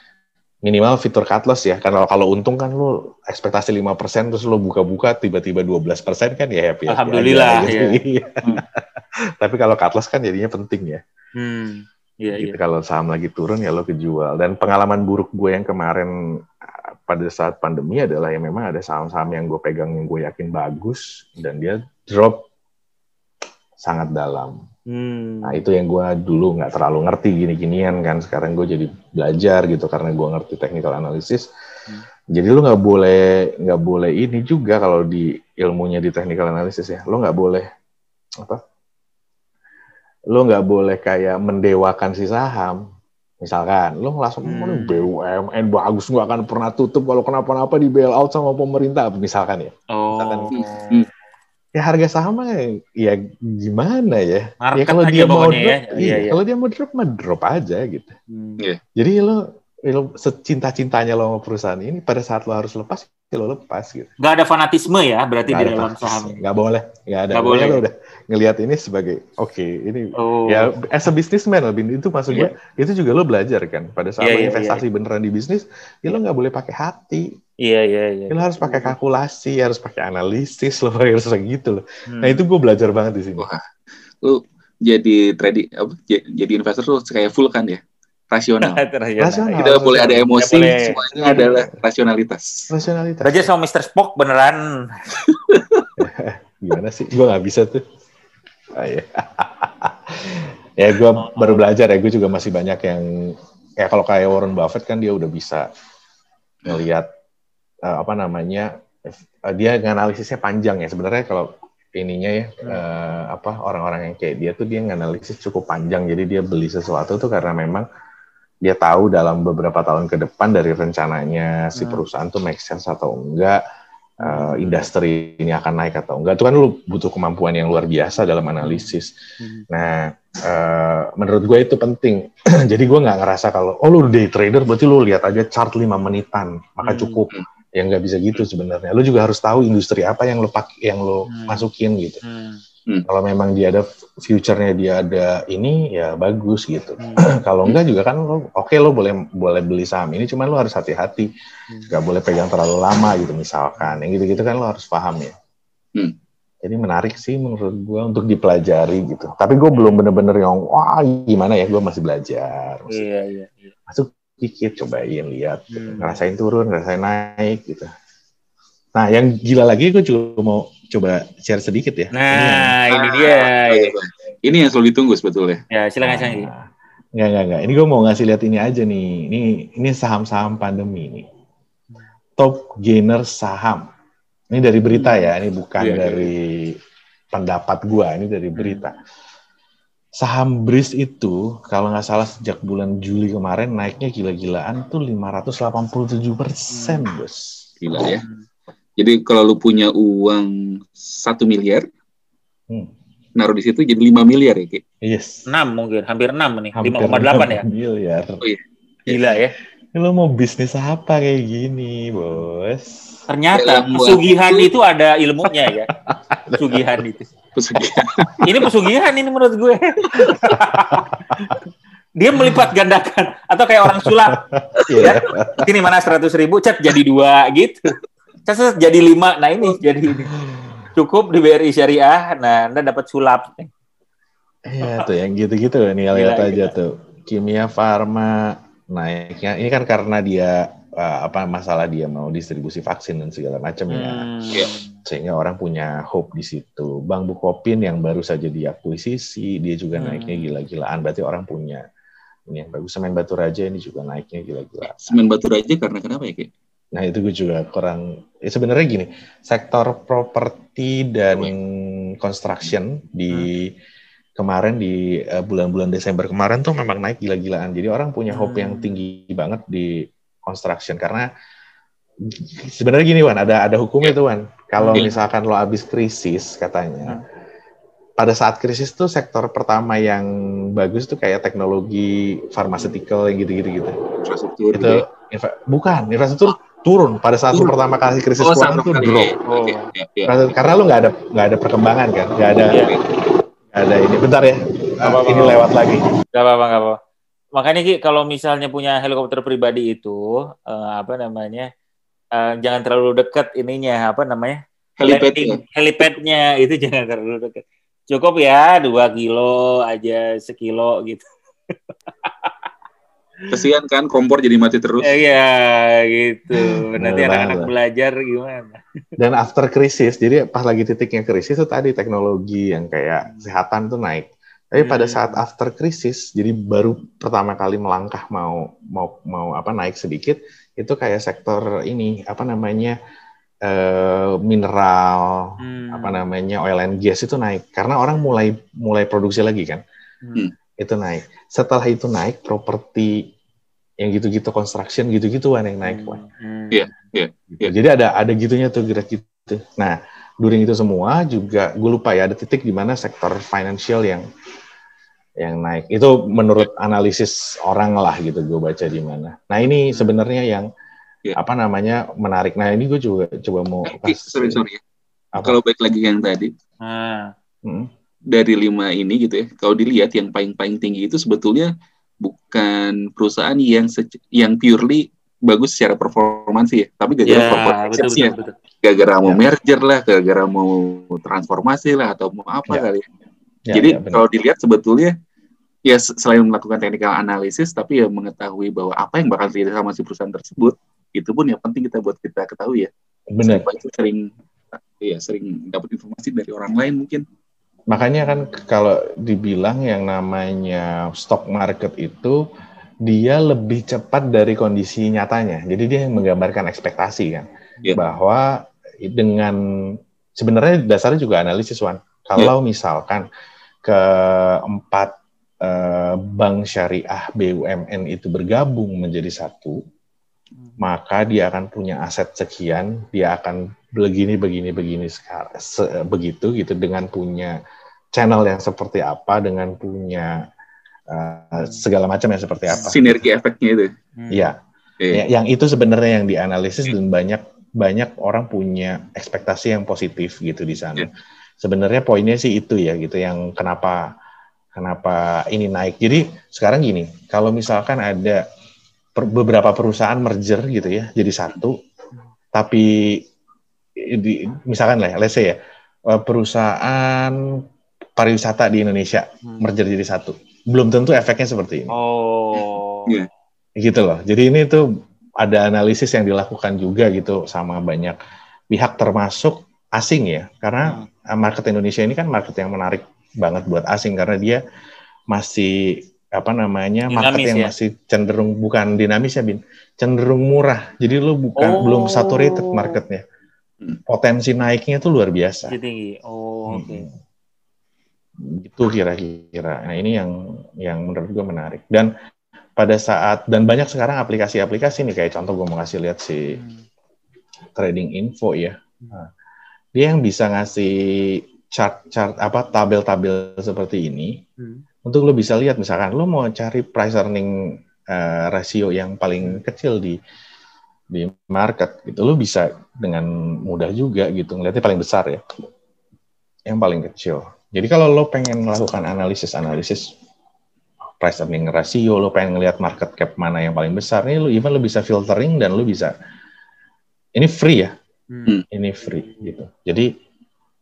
[SPEAKER 3] minimal fitur cut loss ya karena kalau untung kan lo ekspektasi 5% terus lo buka-buka tiba-tiba 12% kan ya happy,
[SPEAKER 1] Alhamdulillah, ya.
[SPEAKER 3] Iya.
[SPEAKER 1] Hmm.
[SPEAKER 3] Tapi kalau cut loss kan jadinya penting ya.
[SPEAKER 1] Hmm. Iya, iya.
[SPEAKER 3] Gitu, Kalau saham lagi turun ya lo kejual. Dan pengalaman buruk gue yang kemarin pada saat pandemi adalah ya memang ada saham-saham yang gue pegang yang gue yakin bagus dan dia drop sangat dalam.
[SPEAKER 1] Hmm.
[SPEAKER 3] Nah itu yang gue dulu nggak terlalu ngerti gini-ginian kan. Sekarang gue jadi belajar gitu karena gue ngerti technical analysis.
[SPEAKER 1] Hmm.
[SPEAKER 3] Jadi lu nggak boleh nggak boleh ini juga kalau di ilmunya di technical analysis ya. Lu nggak boleh apa? Lu nggak boleh kayak mendewakan si saham. Misalkan, lu langsung
[SPEAKER 1] Hmm.
[SPEAKER 3] BUMN bagus nggak akan pernah tutup kalau kenapa-napa di bailout sama pemerintah misalkan ya.
[SPEAKER 1] Oh.
[SPEAKER 3] Misalkan,
[SPEAKER 2] Hmm.
[SPEAKER 3] Ya harga saham mah ya gimana ya?
[SPEAKER 1] Market
[SPEAKER 3] ya kalau dia mau drop,
[SPEAKER 1] ya.
[SPEAKER 3] iya,
[SPEAKER 1] Iya, iya.
[SPEAKER 3] kalau dia mau drop mah drop aja gitu.
[SPEAKER 1] Hmm.
[SPEAKER 3] Jadi lo, lo secinta-cintanya lo sama perusahaan ini pada saat lo harus lepas, ya lo lepas gitu.
[SPEAKER 1] Nggak ada fanatisme ya berarti
[SPEAKER 3] Nggak
[SPEAKER 1] di
[SPEAKER 3] ada
[SPEAKER 1] dalam saham.
[SPEAKER 3] Nggak boleh, nggak ada.
[SPEAKER 1] Nggak
[SPEAKER 3] Pokoknya
[SPEAKER 1] boleh.
[SPEAKER 3] Lo udah, ngelihat ini sebagai oke ini
[SPEAKER 1] Oh.
[SPEAKER 3] ya as a businessman lebih itu maksud gue itu juga lo belajar kan pada saat
[SPEAKER 1] Iya,
[SPEAKER 3] lo
[SPEAKER 1] iya,
[SPEAKER 3] investasi beneran di bisnis ya lo nggak boleh pakai hati
[SPEAKER 1] Iya, iya, iya.
[SPEAKER 3] ya, lo harus pakai kalkulasi harus pakai analisis lo harus kayak gitu loh
[SPEAKER 1] Hmm.
[SPEAKER 3] nah itu gue belajar banget di sini
[SPEAKER 2] Wah. Lu jadi trading apa jadi investor tuh kayak full kan ya. Rasional.
[SPEAKER 1] Rasional.
[SPEAKER 3] Rasional.
[SPEAKER 2] Tidak boleh ada emosi,
[SPEAKER 1] Tidak boleh.
[SPEAKER 2] semuanya adalah rasionalitas.
[SPEAKER 3] rasionalitas
[SPEAKER 1] Belajar sama Mr. Spock beneran.
[SPEAKER 3] gimana sih gue nggak bisa tuh Ah, iya. ya gue baru belajar ya gue juga masih banyak yang ya kalau kayak Warren Buffett kan dia udah bisa ngelihat eh, apa namanya eh, dia nganalisisnya panjang ya sebenarnya kalau ininya ya eh, apa orang-orang yang kayak dia tuh dia nganalisis cukup panjang jadi dia beli sesuatu tuh karena memang dia tahu dalam beberapa tahun ke depan dari rencananya si
[SPEAKER 1] Hmm.
[SPEAKER 3] perusahaan tuh make sense atau enggak eh, industri ini akan naik atau enggak itu kan lu butuh kemampuan yang luar biasa dalam analisis
[SPEAKER 1] Hmm.
[SPEAKER 3] Nah, eh, menurut gue itu penting. Jadi gue nggak ngerasa kalau, oh lu day trader berarti lu lihat aja chart 5 menitan, maka
[SPEAKER 1] Hmm.
[SPEAKER 3] cukup. Ya nggak bisa gitu sebenarnya. Lu juga harus tahu industri apa yang lu pak, yang lu
[SPEAKER 1] Hmm.
[SPEAKER 3] masukin gitu.
[SPEAKER 1] Hmm.
[SPEAKER 3] Kalau memang dia ada future-nya dia ada ini, ya bagus gitu.
[SPEAKER 1] Hmm.
[SPEAKER 3] Kalau enggak juga kan lu, oke lu boleh boleh beli saham ini, cuman lu harus hati-hati.
[SPEAKER 1] Hmm.
[SPEAKER 3] Nggak boleh pegang terlalu lama gitu misalkan. Yang gitu-gitu kan lu harus paham ya.
[SPEAKER 2] Hmm.
[SPEAKER 3] Jadi menarik sih menurut gue untuk dipelajari gitu. Tapi gue belum bener-bener yang wah gimana ya gue masih belajar. Masih
[SPEAKER 1] Iya, iya, iya.
[SPEAKER 3] masuk dikit cobain lihat, gitu.
[SPEAKER 1] Hmm.
[SPEAKER 3] ngerasain turun, ngerasain naik gitu. Nah yang gila lagi gue juga mau coba share sedikit ya.
[SPEAKER 1] Nah, ini
[SPEAKER 2] Ah,
[SPEAKER 1] dia.
[SPEAKER 2] Bang. Ini yang selalu ditunggu sebetulnya.
[SPEAKER 1] Ya, silakan.
[SPEAKER 3] Nah, Enggak, enggak, enggak. Ini gue mau ngasih lihat ini aja nih. Ini ini saham-saham pandemi nih. Top gainer saham. Ini dari berita ya, ini bukan
[SPEAKER 2] Iya, iya,
[SPEAKER 3] dari pendapat gua, ini dari berita. Saham BRIS itu kalau nggak salah sejak bulan Juli kemarin naiknya gila-gilaan tuh 587 persen, bos.
[SPEAKER 2] Gila ya. Jadi kalau lu punya uang satu miliar,
[SPEAKER 3] Hmm.
[SPEAKER 2] naruh di situ jadi 5 miliar ya, Ki?
[SPEAKER 3] Yes.
[SPEAKER 1] 6 mungkin, hampir 6 nih.
[SPEAKER 3] Hampir
[SPEAKER 1] 5,8 ya.
[SPEAKER 3] 6 Miliar.
[SPEAKER 1] Gila ya.
[SPEAKER 3] Lo mau bisnis apa kayak gini, bos?
[SPEAKER 1] Ternyata
[SPEAKER 2] Dalam
[SPEAKER 1] pesugihan
[SPEAKER 2] waktu-
[SPEAKER 1] itu ada ilmunya ya. Pesugihan itu.
[SPEAKER 2] Pesugihan.
[SPEAKER 1] Ini pesugihan ini menurut gue. Dia melipat gandakan atau kayak orang sulap.
[SPEAKER 3] Iya.
[SPEAKER 1] Ini mana 100 ribu, cat jadi dua gitu. Cat jadi lima. Nah ini jadi ini. Cukup di BRI Syariah. Nah, Anda dapat sulap.
[SPEAKER 3] Iya tuh yang gitu-gitu nih lihat aja
[SPEAKER 1] gila.
[SPEAKER 3] tuh. Kimia Farma naiknya ini kan karena dia eh, apa masalah dia mau distribusi vaksin dan segala macam ya.
[SPEAKER 1] Hmm.
[SPEAKER 2] Iya.
[SPEAKER 3] Sehingga orang punya hope di situ. Bang Bukopin yang baru saja diakuisisi dia juga
[SPEAKER 1] Hmm.
[SPEAKER 3] naiknya gila-gilaan. Berarti orang punya ini yang bagus. Semen Batu Raja ini juga naiknya gila-gilaan.
[SPEAKER 2] Semen batu raja karena kenapa ya, Ki?
[SPEAKER 3] Nah itu gue juga kurang. Ya sebenarnya gini, sektor properti dan construction di kemarin di eh, bulan-bulan Desember kemarin tuh memang naik gila-gilaan. Jadi orang punya hope
[SPEAKER 1] Hmm.
[SPEAKER 3] yang tinggi banget di construction karena sebenarnya gini Wan, ada ada hukumnya tuh Wan. Kalau
[SPEAKER 2] Iya.
[SPEAKER 3] misalkan lo habis krisis katanya, pada saat krisis tuh sektor pertama yang bagus tuh kayak teknologi pharmaceutical yang gitu-gitu gitu
[SPEAKER 2] Infrastruktur.
[SPEAKER 3] itu
[SPEAKER 2] gitu ya.
[SPEAKER 3] infra- bukan infrastruktur turun pada saat
[SPEAKER 2] Turun.
[SPEAKER 3] pertama kali krisis
[SPEAKER 2] Oh,
[SPEAKER 3] keuangan tuh
[SPEAKER 2] kali.
[SPEAKER 3] drop
[SPEAKER 1] Oh.
[SPEAKER 2] ya, ya.
[SPEAKER 3] Karena- karena lu nggak ada nggak ada perkembangan kan nggak ada
[SPEAKER 1] Iya.
[SPEAKER 3] Nggak ada ini bentar ya
[SPEAKER 1] apa-apa.
[SPEAKER 3] ini lewat lagi
[SPEAKER 1] Gak apa-apa, gak apa-apa. Makanya Ki, kalau misalnya punya helikopter pribadi itu, eh, apa namanya, eh, jangan terlalu dekat ininya, apa namanya,
[SPEAKER 2] Helipad
[SPEAKER 1] landing
[SPEAKER 2] ya.
[SPEAKER 1] helipad-nya itu jangan terlalu dekat. Cukup ya dua kilo aja sekilo gitu.
[SPEAKER 2] Kesian kan kompor jadi mati terus.
[SPEAKER 1] Ya, Iya gitu. Nanti anak-anak belajar gimana?
[SPEAKER 3] dan after krisis jadi pas lagi titiknya krisis itu tadi teknologi yang kayak kesehatan tuh naik tapi pada
[SPEAKER 1] Hmm.
[SPEAKER 3] saat after krisis jadi baru pertama kali melangkah mau mau mau apa naik sedikit itu kayak sektor ini apa namanya eh, mineral
[SPEAKER 1] Hmm.
[SPEAKER 3] apa namanya oil and gas itu naik karena orang mulai mulai produksi lagi kan
[SPEAKER 1] Hmm.
[SPEAKER 3] Itu naik setelah itu naik properti yang gitu-gitu construction gitu-gitu Wan, yang naik Wan.
[SPEAKER 1] Hmm.
[SPEAKER 2] Iya.
[SPEAKER 3] Gitu.
[SPEAKER 2] Iya.
[SPEAKER 3] Jadi ada ada gitunya tuh gerak gitu. Nah, during itu semua juga gue lupa ya ada titik di mana sektor financial yang yang naik. Itu menurut analisis orang lah gitu gue baca di mana. Nah, ini sebenarnya yang
[SPEAKER 2] Iya.
[SPEAKER 3] apa namanya menarik. Nah, ini gue juga coba mau
[SPEAKER 2] Eh, sorry, sorry. ya.
[SPEAKER 3] Apa?
[SPEAKER 2] Kalau baik lagi yang tadi,
[SPEAKER 1] Nah,
[SPEAKER 3] Hmm.
[SPEAKER 2] Dari lima ini gitu ya, kalau dilihat yang paling-paling tinggi itu sebetulnya bukan perusahaan yang yang purely bagus secara performansi ya, tapi gara-gara
[SPEAKER 1] Ya,
[SPEAKER 2] corporate
[SPEAKER 1] betul, betul.
[SPEAKER 2] gara-gara mau
[SPEAKER 3] Ya.
[SPEAKER 2] merger lah, gara-gara mau transformasi lah atau mau apa
[SPEAKER 3] Ya.
[SPEAKER 2] kali. ya.
[SPEAKER 3] Ya,
[SPEAKER 2] Jadi
[SPEAKER 3] ya, benar.
[SPEAKER 2] kalau dilihat sebetulnya ya se- selain melakukan technical analysis, tapi ya mengetahui bahwa apa yang bakal terjadi sama si perusahaan tersebut, itu pun yang penting kita buat kita ketahui ya.
[SPEAKER 3] benar.
[SPEAKER 2] Sering ya sering dapat informasi dari orang lain mungkin.
[SPEAKER 3] Makanya kan kalau dibilang yang namanya stock market itu dia lebih cepat dari kondisi nyatanya. Jadi dia menggambarkan ekspektasi kan
[SPEAKER 2] Iya.
[SPEAKER 3] bahwa dengan sebenarnya dasarnya juga analisis Wan. Kalau misalkan keempat eh, bank syariah BUMN itu bergabung menjadi satu, maka dia akan punya aset sekian, dia akan begini begini begini sekarang se- begitu gitu dengan punya channel yang seperti apa, dengan punya uh, segala macam yang seperti apa.
[SPEAKER 2] Sinergi efeknya itu.
[SPEAKER 1] Hmm.
[SPEAKER 3] Iya,
[SPEAKER 2] Iya.
[SPEAKER 3] Ya, yang itu sebenarnya yang dianalisis dan banyak banyak orang punya ekspektasi yang positif gitu di sana.
[SPEAKER 2] Iya.
[SPEAKER 3] Sebenarnya poinnya sih itu ya gitu yang kenapa kenapa ini naik. Jadi sekarang gini, kalau misalkan ada per- beberapa perusahaan merger gitu ya, jadi satu, tapi di, misalkan lah, let's say ya, eh, perusahaan pariwisata di Indonesia
[SPEAKER 1] Hmm.
[SPEAKER 3] merger jadi satu, belum tentu efeknya seperti ini
[SPEAKER 1] Oh.
[SPEAKER 2] Iya.
[SPEAKER 3] gitu loh. Jadi ini tuh ada analisis yang dilakukan juga gitu sama banyak pihak termasuk asing ya. Karena uh, market Indonesia ini kan market yang menarik banget buat asing karena dia masih apa namanya market
[SPEAKER 1] Dinamis
[SPEAKER 3] yang
[SPEAKER 1] ya?
[SPEAKER 3] masih cenderung bukan dinamis ya bin cenderung murah jadi lu bukan
[SPEAKER 1] Oh.
[SPEAKER 3] belum saturated marketnya
[SPEAKER 2] Hmm.
[SPEAKER 3] potensi naiknya tuh luar biasa
[SPEAKER 1] Jadi tinggi. Oh, oke.
[SPEAKER 3] Hmm. Gitu kira-kira. Nah ini yang yang menurut gue menarik. Dan pada saat dan banyak sekarang aplikasi-aplikasi nih kayak contoh gue mau kasih lihat si
[SPEAKER 1] Hmm.
[SPEAKER 3] trading info ya. Nah, dia yang bisa ngasih chart-chart apa tabel-tabel seperti ini
[SPEAKER 1] Hmm.
[SPEAKER 3] untuk lo bisa lihat misalkan lo mau cari price earning eh, ratio yang paling kecil di di market gitu lo bisa dengan mudah juga gitu ngeliatnya paling besar ya yang paling kecil jadi kalau lo pengen melakukan analisis analisis price earning ratio lo pengen ngeliat market cap mana yang paling besar ini lo even lo bisa filtering dan lo bisa ini free ya
[SPEAKER 1] Hmm.
[SPEAKER 3] ini free gitu. Jadi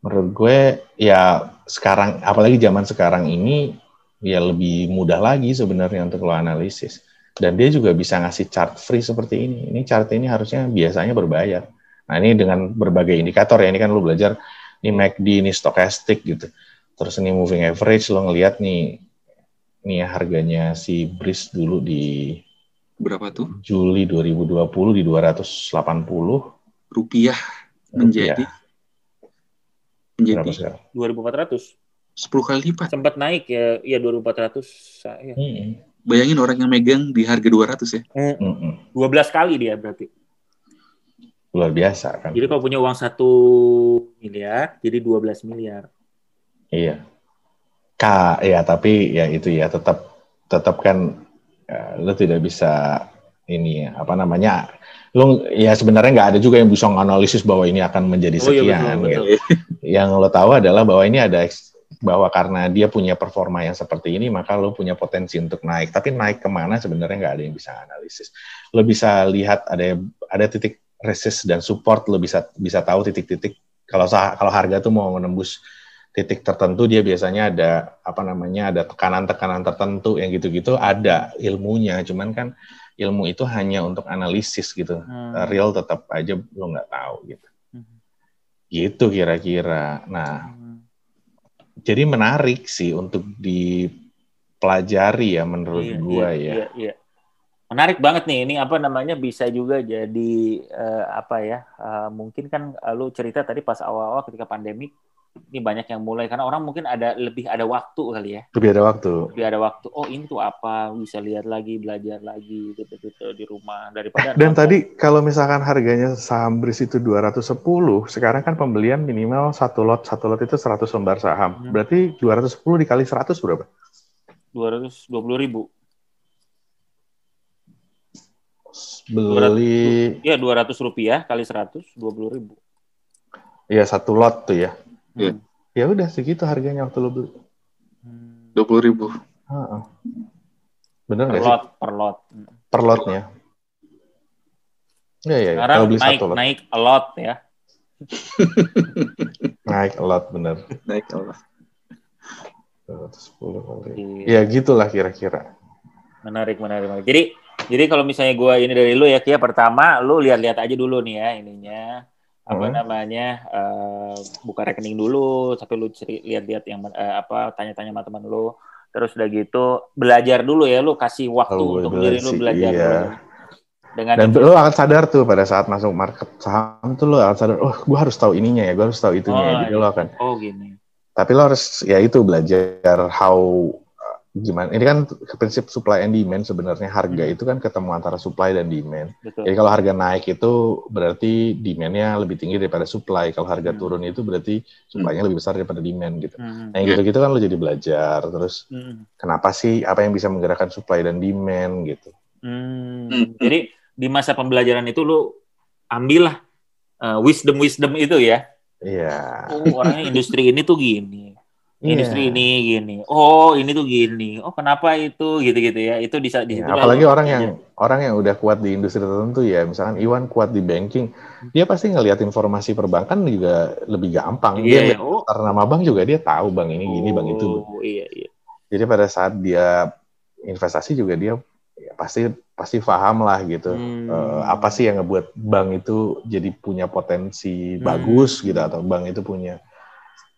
[SPEAKER 3] menurut gue ya sekarang apalagi zaman sekarang ini ya lebih mudah lagi sebenarnya untuk lo analisis. Dan dia juga bisa ngasih chart free seperti ini. Ini chart ini harusnya biasanya berbayar. Nah ini dengan berbagai indikator ya ini kan lo belajar ini MACD, ini stochastic gitu. Terus ini moving average lo ngelihat nih nih ya harganya si Breeze dulu di
[SPEAKER 2] Berapa tuh?
[SPEAKER 3] Juli 2020 di 280
[SPEAKER 2] Rupiah menjadi menjadi
[SPEAKER 3] sekarang?
[SPEAKER 1] 2400
[SPEAKER 2] 10 kali lipat.
[SPEAKER 1] sempat naik ya iya 2400 saya
[SPEAKER 3] Mm-mm.
[SPEAKER 2] Bayangin orang yang megang di harga 200 ya.
[SPEAKER 3] Mm-mm.
[SPEAKER 1] 12 kali dia berarti
[SPEAKER 3] luar biasa kan.
[SPEAKER 1] jadi kalau punya uang satu miliar jadi 12 miliar
[SPEAKER 3] Iya. K ya tapi ya itu ya tetap tetap kan ya, lo tidak bisa ini ya, apa namanya lo ya sebenarnya nggak ada juga yang bisa menganalisis bahwa ini akan menjadi
[SPEAKER 1] Oh, iya,
[SPEAKER 3] sekian
[SPEAKER 1] betul,
[SPEAKER 3] gitu.
[SPEAKER 1] betul.
[SPEAKER 3] Yang lo tahu adalah bahwa ini ada bahwa karena dia punya performa yang seperti ini maka lo punya potensi untuk naik tapi naik ke mana sebenarnya nggak ada yang bisa analisis lo bisa lihat ada ada titik resist dan support lo bisa bisa tahu titik-titik kalau kalau harga tuh mau menembus titik tertentu dia biasanya ada apa namanya ada tekanan-tekanan tertentu yang gitu-gitu ada ilmunya cuman kan ilmu itu hanya untuk analisis gitu
[SPEAKER 1] Hmm.
[SPEAKER 3] real tetap aja lo nggak tahu gitu
[SPEAKER 1] Hmm.
[SPEAKER 3] gitu kira-kira nah
[SPEAKER 1] Hmm.
[SPEAKER 3] jadi menarik sih untuk dipelajari ya menurut
[SPEAKER 1] Iya,
[SPEAKER 3] gua
[SPEAKER 1] iya,
[SPEAKER 3] ya
[SPEAKER 1] iya, iya. Menarik banget nih. Ini apa namanya bisa juga jadi eh, apa ya? eh, mungkin kan eh, lu cerita tadi pas awal-awal ketika pandemi ini banyak yang mulai karena orang mungkin ada lebih ada waktu kali ya.
[SPEAKER 3] lebih ada waktu
[SPEAKER 1] Lebih ada waktu. Oh, ini tuh apa? Bisa lihat lagi, belajar lagi gitu-gitu di rumah daripada
[SPEAKER 3] dan
[SPEAKER 1] nonton.
[SPEAKER 3] tadi kalau misalkan harganya saham BRIS itu 210 sekarang kan pembelian minimal satu lot satu lot itu 100 lembar saham
[SPEAKER 1] Hmm.
[SPEAKER 3] berarti 210 dikali 100 berapa
[SPEAKER 1] 220 ribu.
[SPEAKER 3] beli
[SPEAKER 1] Ya 200 rupiah kali 100, 20 ribu.
[SPEAKER 3] ya satu lot tuh ya
[SPEAKER 2] Iya.
[SPEAKER 1] Hmm.
[SPEAKER 3] Ya udah segitu harganya waktu lo beli.
[SPEAKER 1] Hmm.
[SPEAKER 2] Dua puluh ribu.
[SPEAKER 3] Heeh. Bener
[SPEAKER 1] Per
[SPEAKER 3] nggak sih?
[SPEAKER 1] lot, per lot.
[SPEAKER 3] Per lotnya. Iya, iya. iya.
[SPEAKER 1] Sekarang
[SPEAKER 3] beli
[SPEAKER 1] naik
[SPEAKER 3] satu lot.
[SPEAKER 1] naik a lot ya.
[SPEAKER 3] Naik a lot, bener.
[SPEAKER 2] Naik Allah.
[SPEAKER 3] 210 kali.
[SPEAKER 1] Iya.
[SPEAKER 3] Ya gitulah kira-kira.
[SPEAKER 1] Menarik, menarik, menarik. Jadi, jadi kalau misalnya gua ini dari lu ya, Kia, pertama lu lihat-lihat aja dulu nih ya ininya apa
[SPEAKER 3] Hmm.
[SPEAKER 1] namanya eh, buka rekening dulu, tapi lu lihat-lihat yang eh, apa tanya-tanya sama teman lu, terus udah gitu belajar dulu ya, lu kasih waktu
[SPEAKER 3] Oh,
[SPEAKER 1] untuk diri lu belajar
[SPEAKER 3] iya.
[SPEAKER 1] dulu. Dengan
[SPEAKER 3] Dan lo akan sadar tuh pada saat masuk market saham tuh lo akan sadar, oh gue harus tahu ininya ya, gue harus tahu itunya ya.
[SPEAKER 1] Oh,
[SPEAKER 3] Jadi lo akan,
[SPEAKER 1] oh gini.
[SPEAKER 3] tapi lo harus ya itu belajar how uh, gimana. Ini kan prinsip supply and demand sebenarnya harga
[SPEAKER 1] Hmm.
[SPEAKER 3] itu kan ketemu antara supply dan demand.
[SPEAKER 1] Betul.
[SPEAKER 3] Jadi kalau harga naik itu berarti demand-nya lebih tinggi daripada supply. Kalau harga
[SPEAKER 1] Hmm.
[SPEAKER 3] turun itu berarti supply-nya lebih besar daripada demand gitu.
[SPEAKER 1] Hmm.
[SPEAKER 3] Nah, yang gitu-gitu kan lo jadi belajar. Terus
[SPEAKER 1] Hmm.
[SPEAKER 3] kenapa sih apa yang bisa menggerakkan supply dan demand gitu.
[SPEAKER 1] Hmm.
[SPEAKER 2] Hmm.
[SPEAKER 1] Jadi di masa pembelajaran itu lu ambillah wisdom wisdom itu ya.
[SPEAKER 3] Iya.
[SPEAKER 1] Oh orangnya industri ini tuh gini,
[SPEAKER 3] Iya.
[SPEAKER 1] industri ini gini. Oh ini tuh gini. Oh kenapa itu gitu-gitu ya? Itu bisa di
[SPEAKER 3] Iya,
[SPEAKER 1] situ
[SPEAKER 3] apalagi
[SPEAKER 1] lalu-
[SPEAKER 3] orang yang orang yang udah kuat di industri tertentu ya, misalkan Iwan kuat di banking, dia pasti ngelihat informasi perbankan juga lebih gampang.
[SPEAKER 1] Iya.
[SPEAKER 3] Dia lihat
[SPEAKER 1] Oh.
[SPEAKER 3] daftar nama bank juga dia tahu bank ini gini, bank itu.
[SPEAKER 1] Oh iya iya.
[SPEAKER 3] Jadi pada saat dia investasi juga dia ya pasti pasti paham lah gitu.
[SPEAKER 1] Hmm.
[SPEAKER 3] Eh, apa sih yang ngebuat bank itu jadi punya potensi
[SPEAKER 1] Hmm.
[SPEAKER 3] bagus gitu atau bank itu punya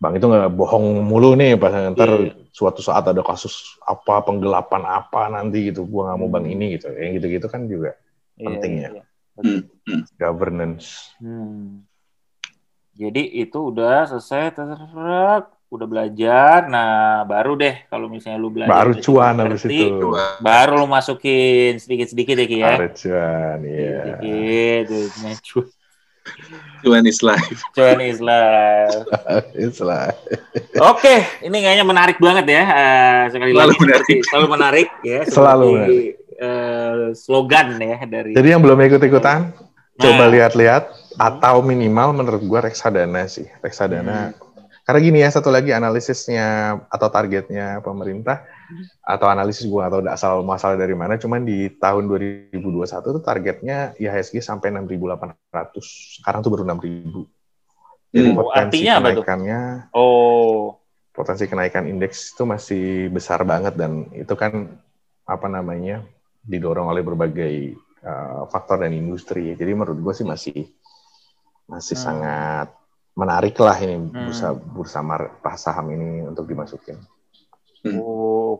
[SPEAKER 3] bank itu nggak bohong mulu nih pas ntar
[SPEAKER 1] Iya.
[SPEAKER 3] suatu saat ada kasus apa penggelapan apa nanti gitu gua nggak mau bank
[SPEAKER 1] Hmm.
[SPEAKER 3] ini gitu yang gitu-gitu kan juga
[SPEAKER 1] Iya,
[SPEAKER 3] penting
[SPEAKER 1] iya,
[SPEAKER 3] ya.
[SPEAKER 1] iya. Betul.
[SPEAKER 3] governance
[SPEAKER 1] Hmm. Jadi itu udah selesai, terserah, udah belajar. Nah, baru deh kalau misalnya lu belajar
[SPEAKER 3] baru cuan habis
[SPEAKER 1] ngerti,
[SPEAKER 3] itu
[SPEAKER 1] baru lu masukin sedikit-sedikit ya Ki ya.
[SPEAKER 3] baru cuan iya
[SPEAKER 1] Sedikit, duitnya cuan.
[SPEAKER 2] Cuan is life.
[SPEAKER 1] Cuan is life.
[SPEAKER 3] itulah
[SPEAKER 1] Oke, ini kayaknya menarik banget ya. Eh, sekali
[SPEAKER 2] Selalu
[SPEAKER 1] lagi
[SPEAKER 2] menarik.
[SPEAKER 1] seperti- selalu menarik ya.
[SPEAKER 3] Selalu
[SPEAKER 1] seperti,
[SPEAKER 3] menarik.
[SPEAKER 1] eh, slogan ya dari.
[SPEAKER 3] jadi yang belum ikut-ikutan
[SPEAKER 1] Nah.
[SPEAKER 3] coba lihat-lihat atau minimal menurut gua reksadana sih reksadana
[SPEAKER 1] Hmm.
[SPEAKER 3] karena gini ya satu lagi analisisnya atau targetnya pemerintah atau analisis gua atau asal masalah dari mana cuman di tahun 2021 tuh targetnya IHSG sampai 6.800 sekarang tuh baru 6.000 jadi
[SPEAKER 2] Hmm.
[SPEAKER 3] Potensi
[SPEAKER 1] artinya apa tuh?
[SPEAKER 3] kenaikannya
[SPEAKER 1] Oh,
[SPEAKER 3] potensi kenaikan indeks itu masih besar banget dan itu kan apa namanya didorong oleh berbagai uh, faktor dan industri. Jadi menurut gue sih masih masih
[SPEAKER 1] Hmm.
[SPEAKER 3] sangat menarik lah ini
[SPEAKER 1] Hmm.
[SPEAKER 3] bursa bursa mar- saham ini untuk dimasukin.
[SPEAKER 1] Oh,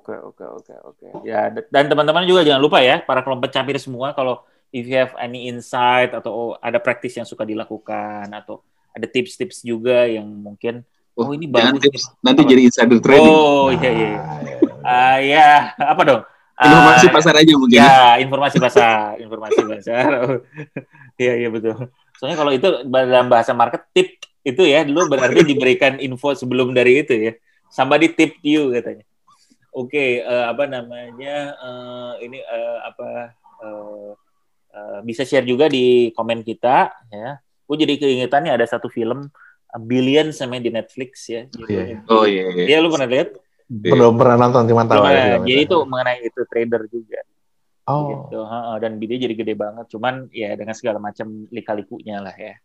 [SPEAKER 1] oke oke oke oke. Ya dan teman-teman juga jangan lupa ya para kelompok capir semua kalau if you have any insight atau ada praktis yang suka dilakukan atau ada tips-tips juga yang mungkin oh ini
[SPEAKER 2] Jangan
[SPEAKER 1] bagus.
[SPEAKER 2] tips, nanti
[SPEAKER 1] Apa?
[SPEAKER 2] jadi insider trading.
[SPEAKER 1] Oh iya iya.
[SPEAKER 3] Nah, ya.
[SPEAKER 1] Ah ya, apa dong?
[SPEAKER 2] Inovasi
[SPEAKER 1] Ah,
[SPEAKER 2] pasar aja mungkin.
[SPEAKER 1] Ya, informasi pasar, informasi pasar. Iya, iya betul. Soalnya kalau itu dalam bahasa market tip itu ya dulu berarti diberikan info sebelum dari itu ya. Somebody tip you katanya. Oke, eh, apa namanya? eh, ini eh, apa eh, eh, bisa share juga di komen kita ya. Gue jadi keingetan nih ada satu film A Billion sama di Netflix ya.
[SPEAKER 3] Iya.
[SPEAKER 2] Oh iya iya.
[SPEAKER 1] Iya, lu pernah lihat?
[SPEAKER 3] Belum pernah nonton cuma tahu aja.
[SPEAKER 1] ya.
[SPEAKER 3] film
[SPEAKER 1] Jadi itu mengenai itu trader juga.
[SPEAKER 3] Oh,
[SPEAKER 1] gitu. Ha, dan dia jadi gede banget. Cuman ya dengan segala macam lika-likunya lah ya.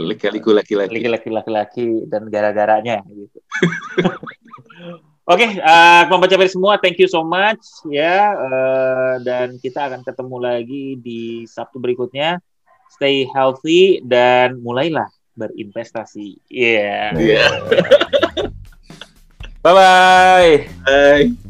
[SPEAKER 2] Laki-liku laki-laki.
[SPEAKER 1] Laki-laki laki-laki dan gara-garanya gitu. Oke, eh kelompok capir semua, thank you so much ya. Eh, dan kita akan ketemu lagi di Sabtu berikutnya. Stay healthy dan mulailah berinvestasi. Iya.
[SPEAKER 2] Iya.
[SPEAKER 1] Bye bye.
[SPEAKER 2] Bye.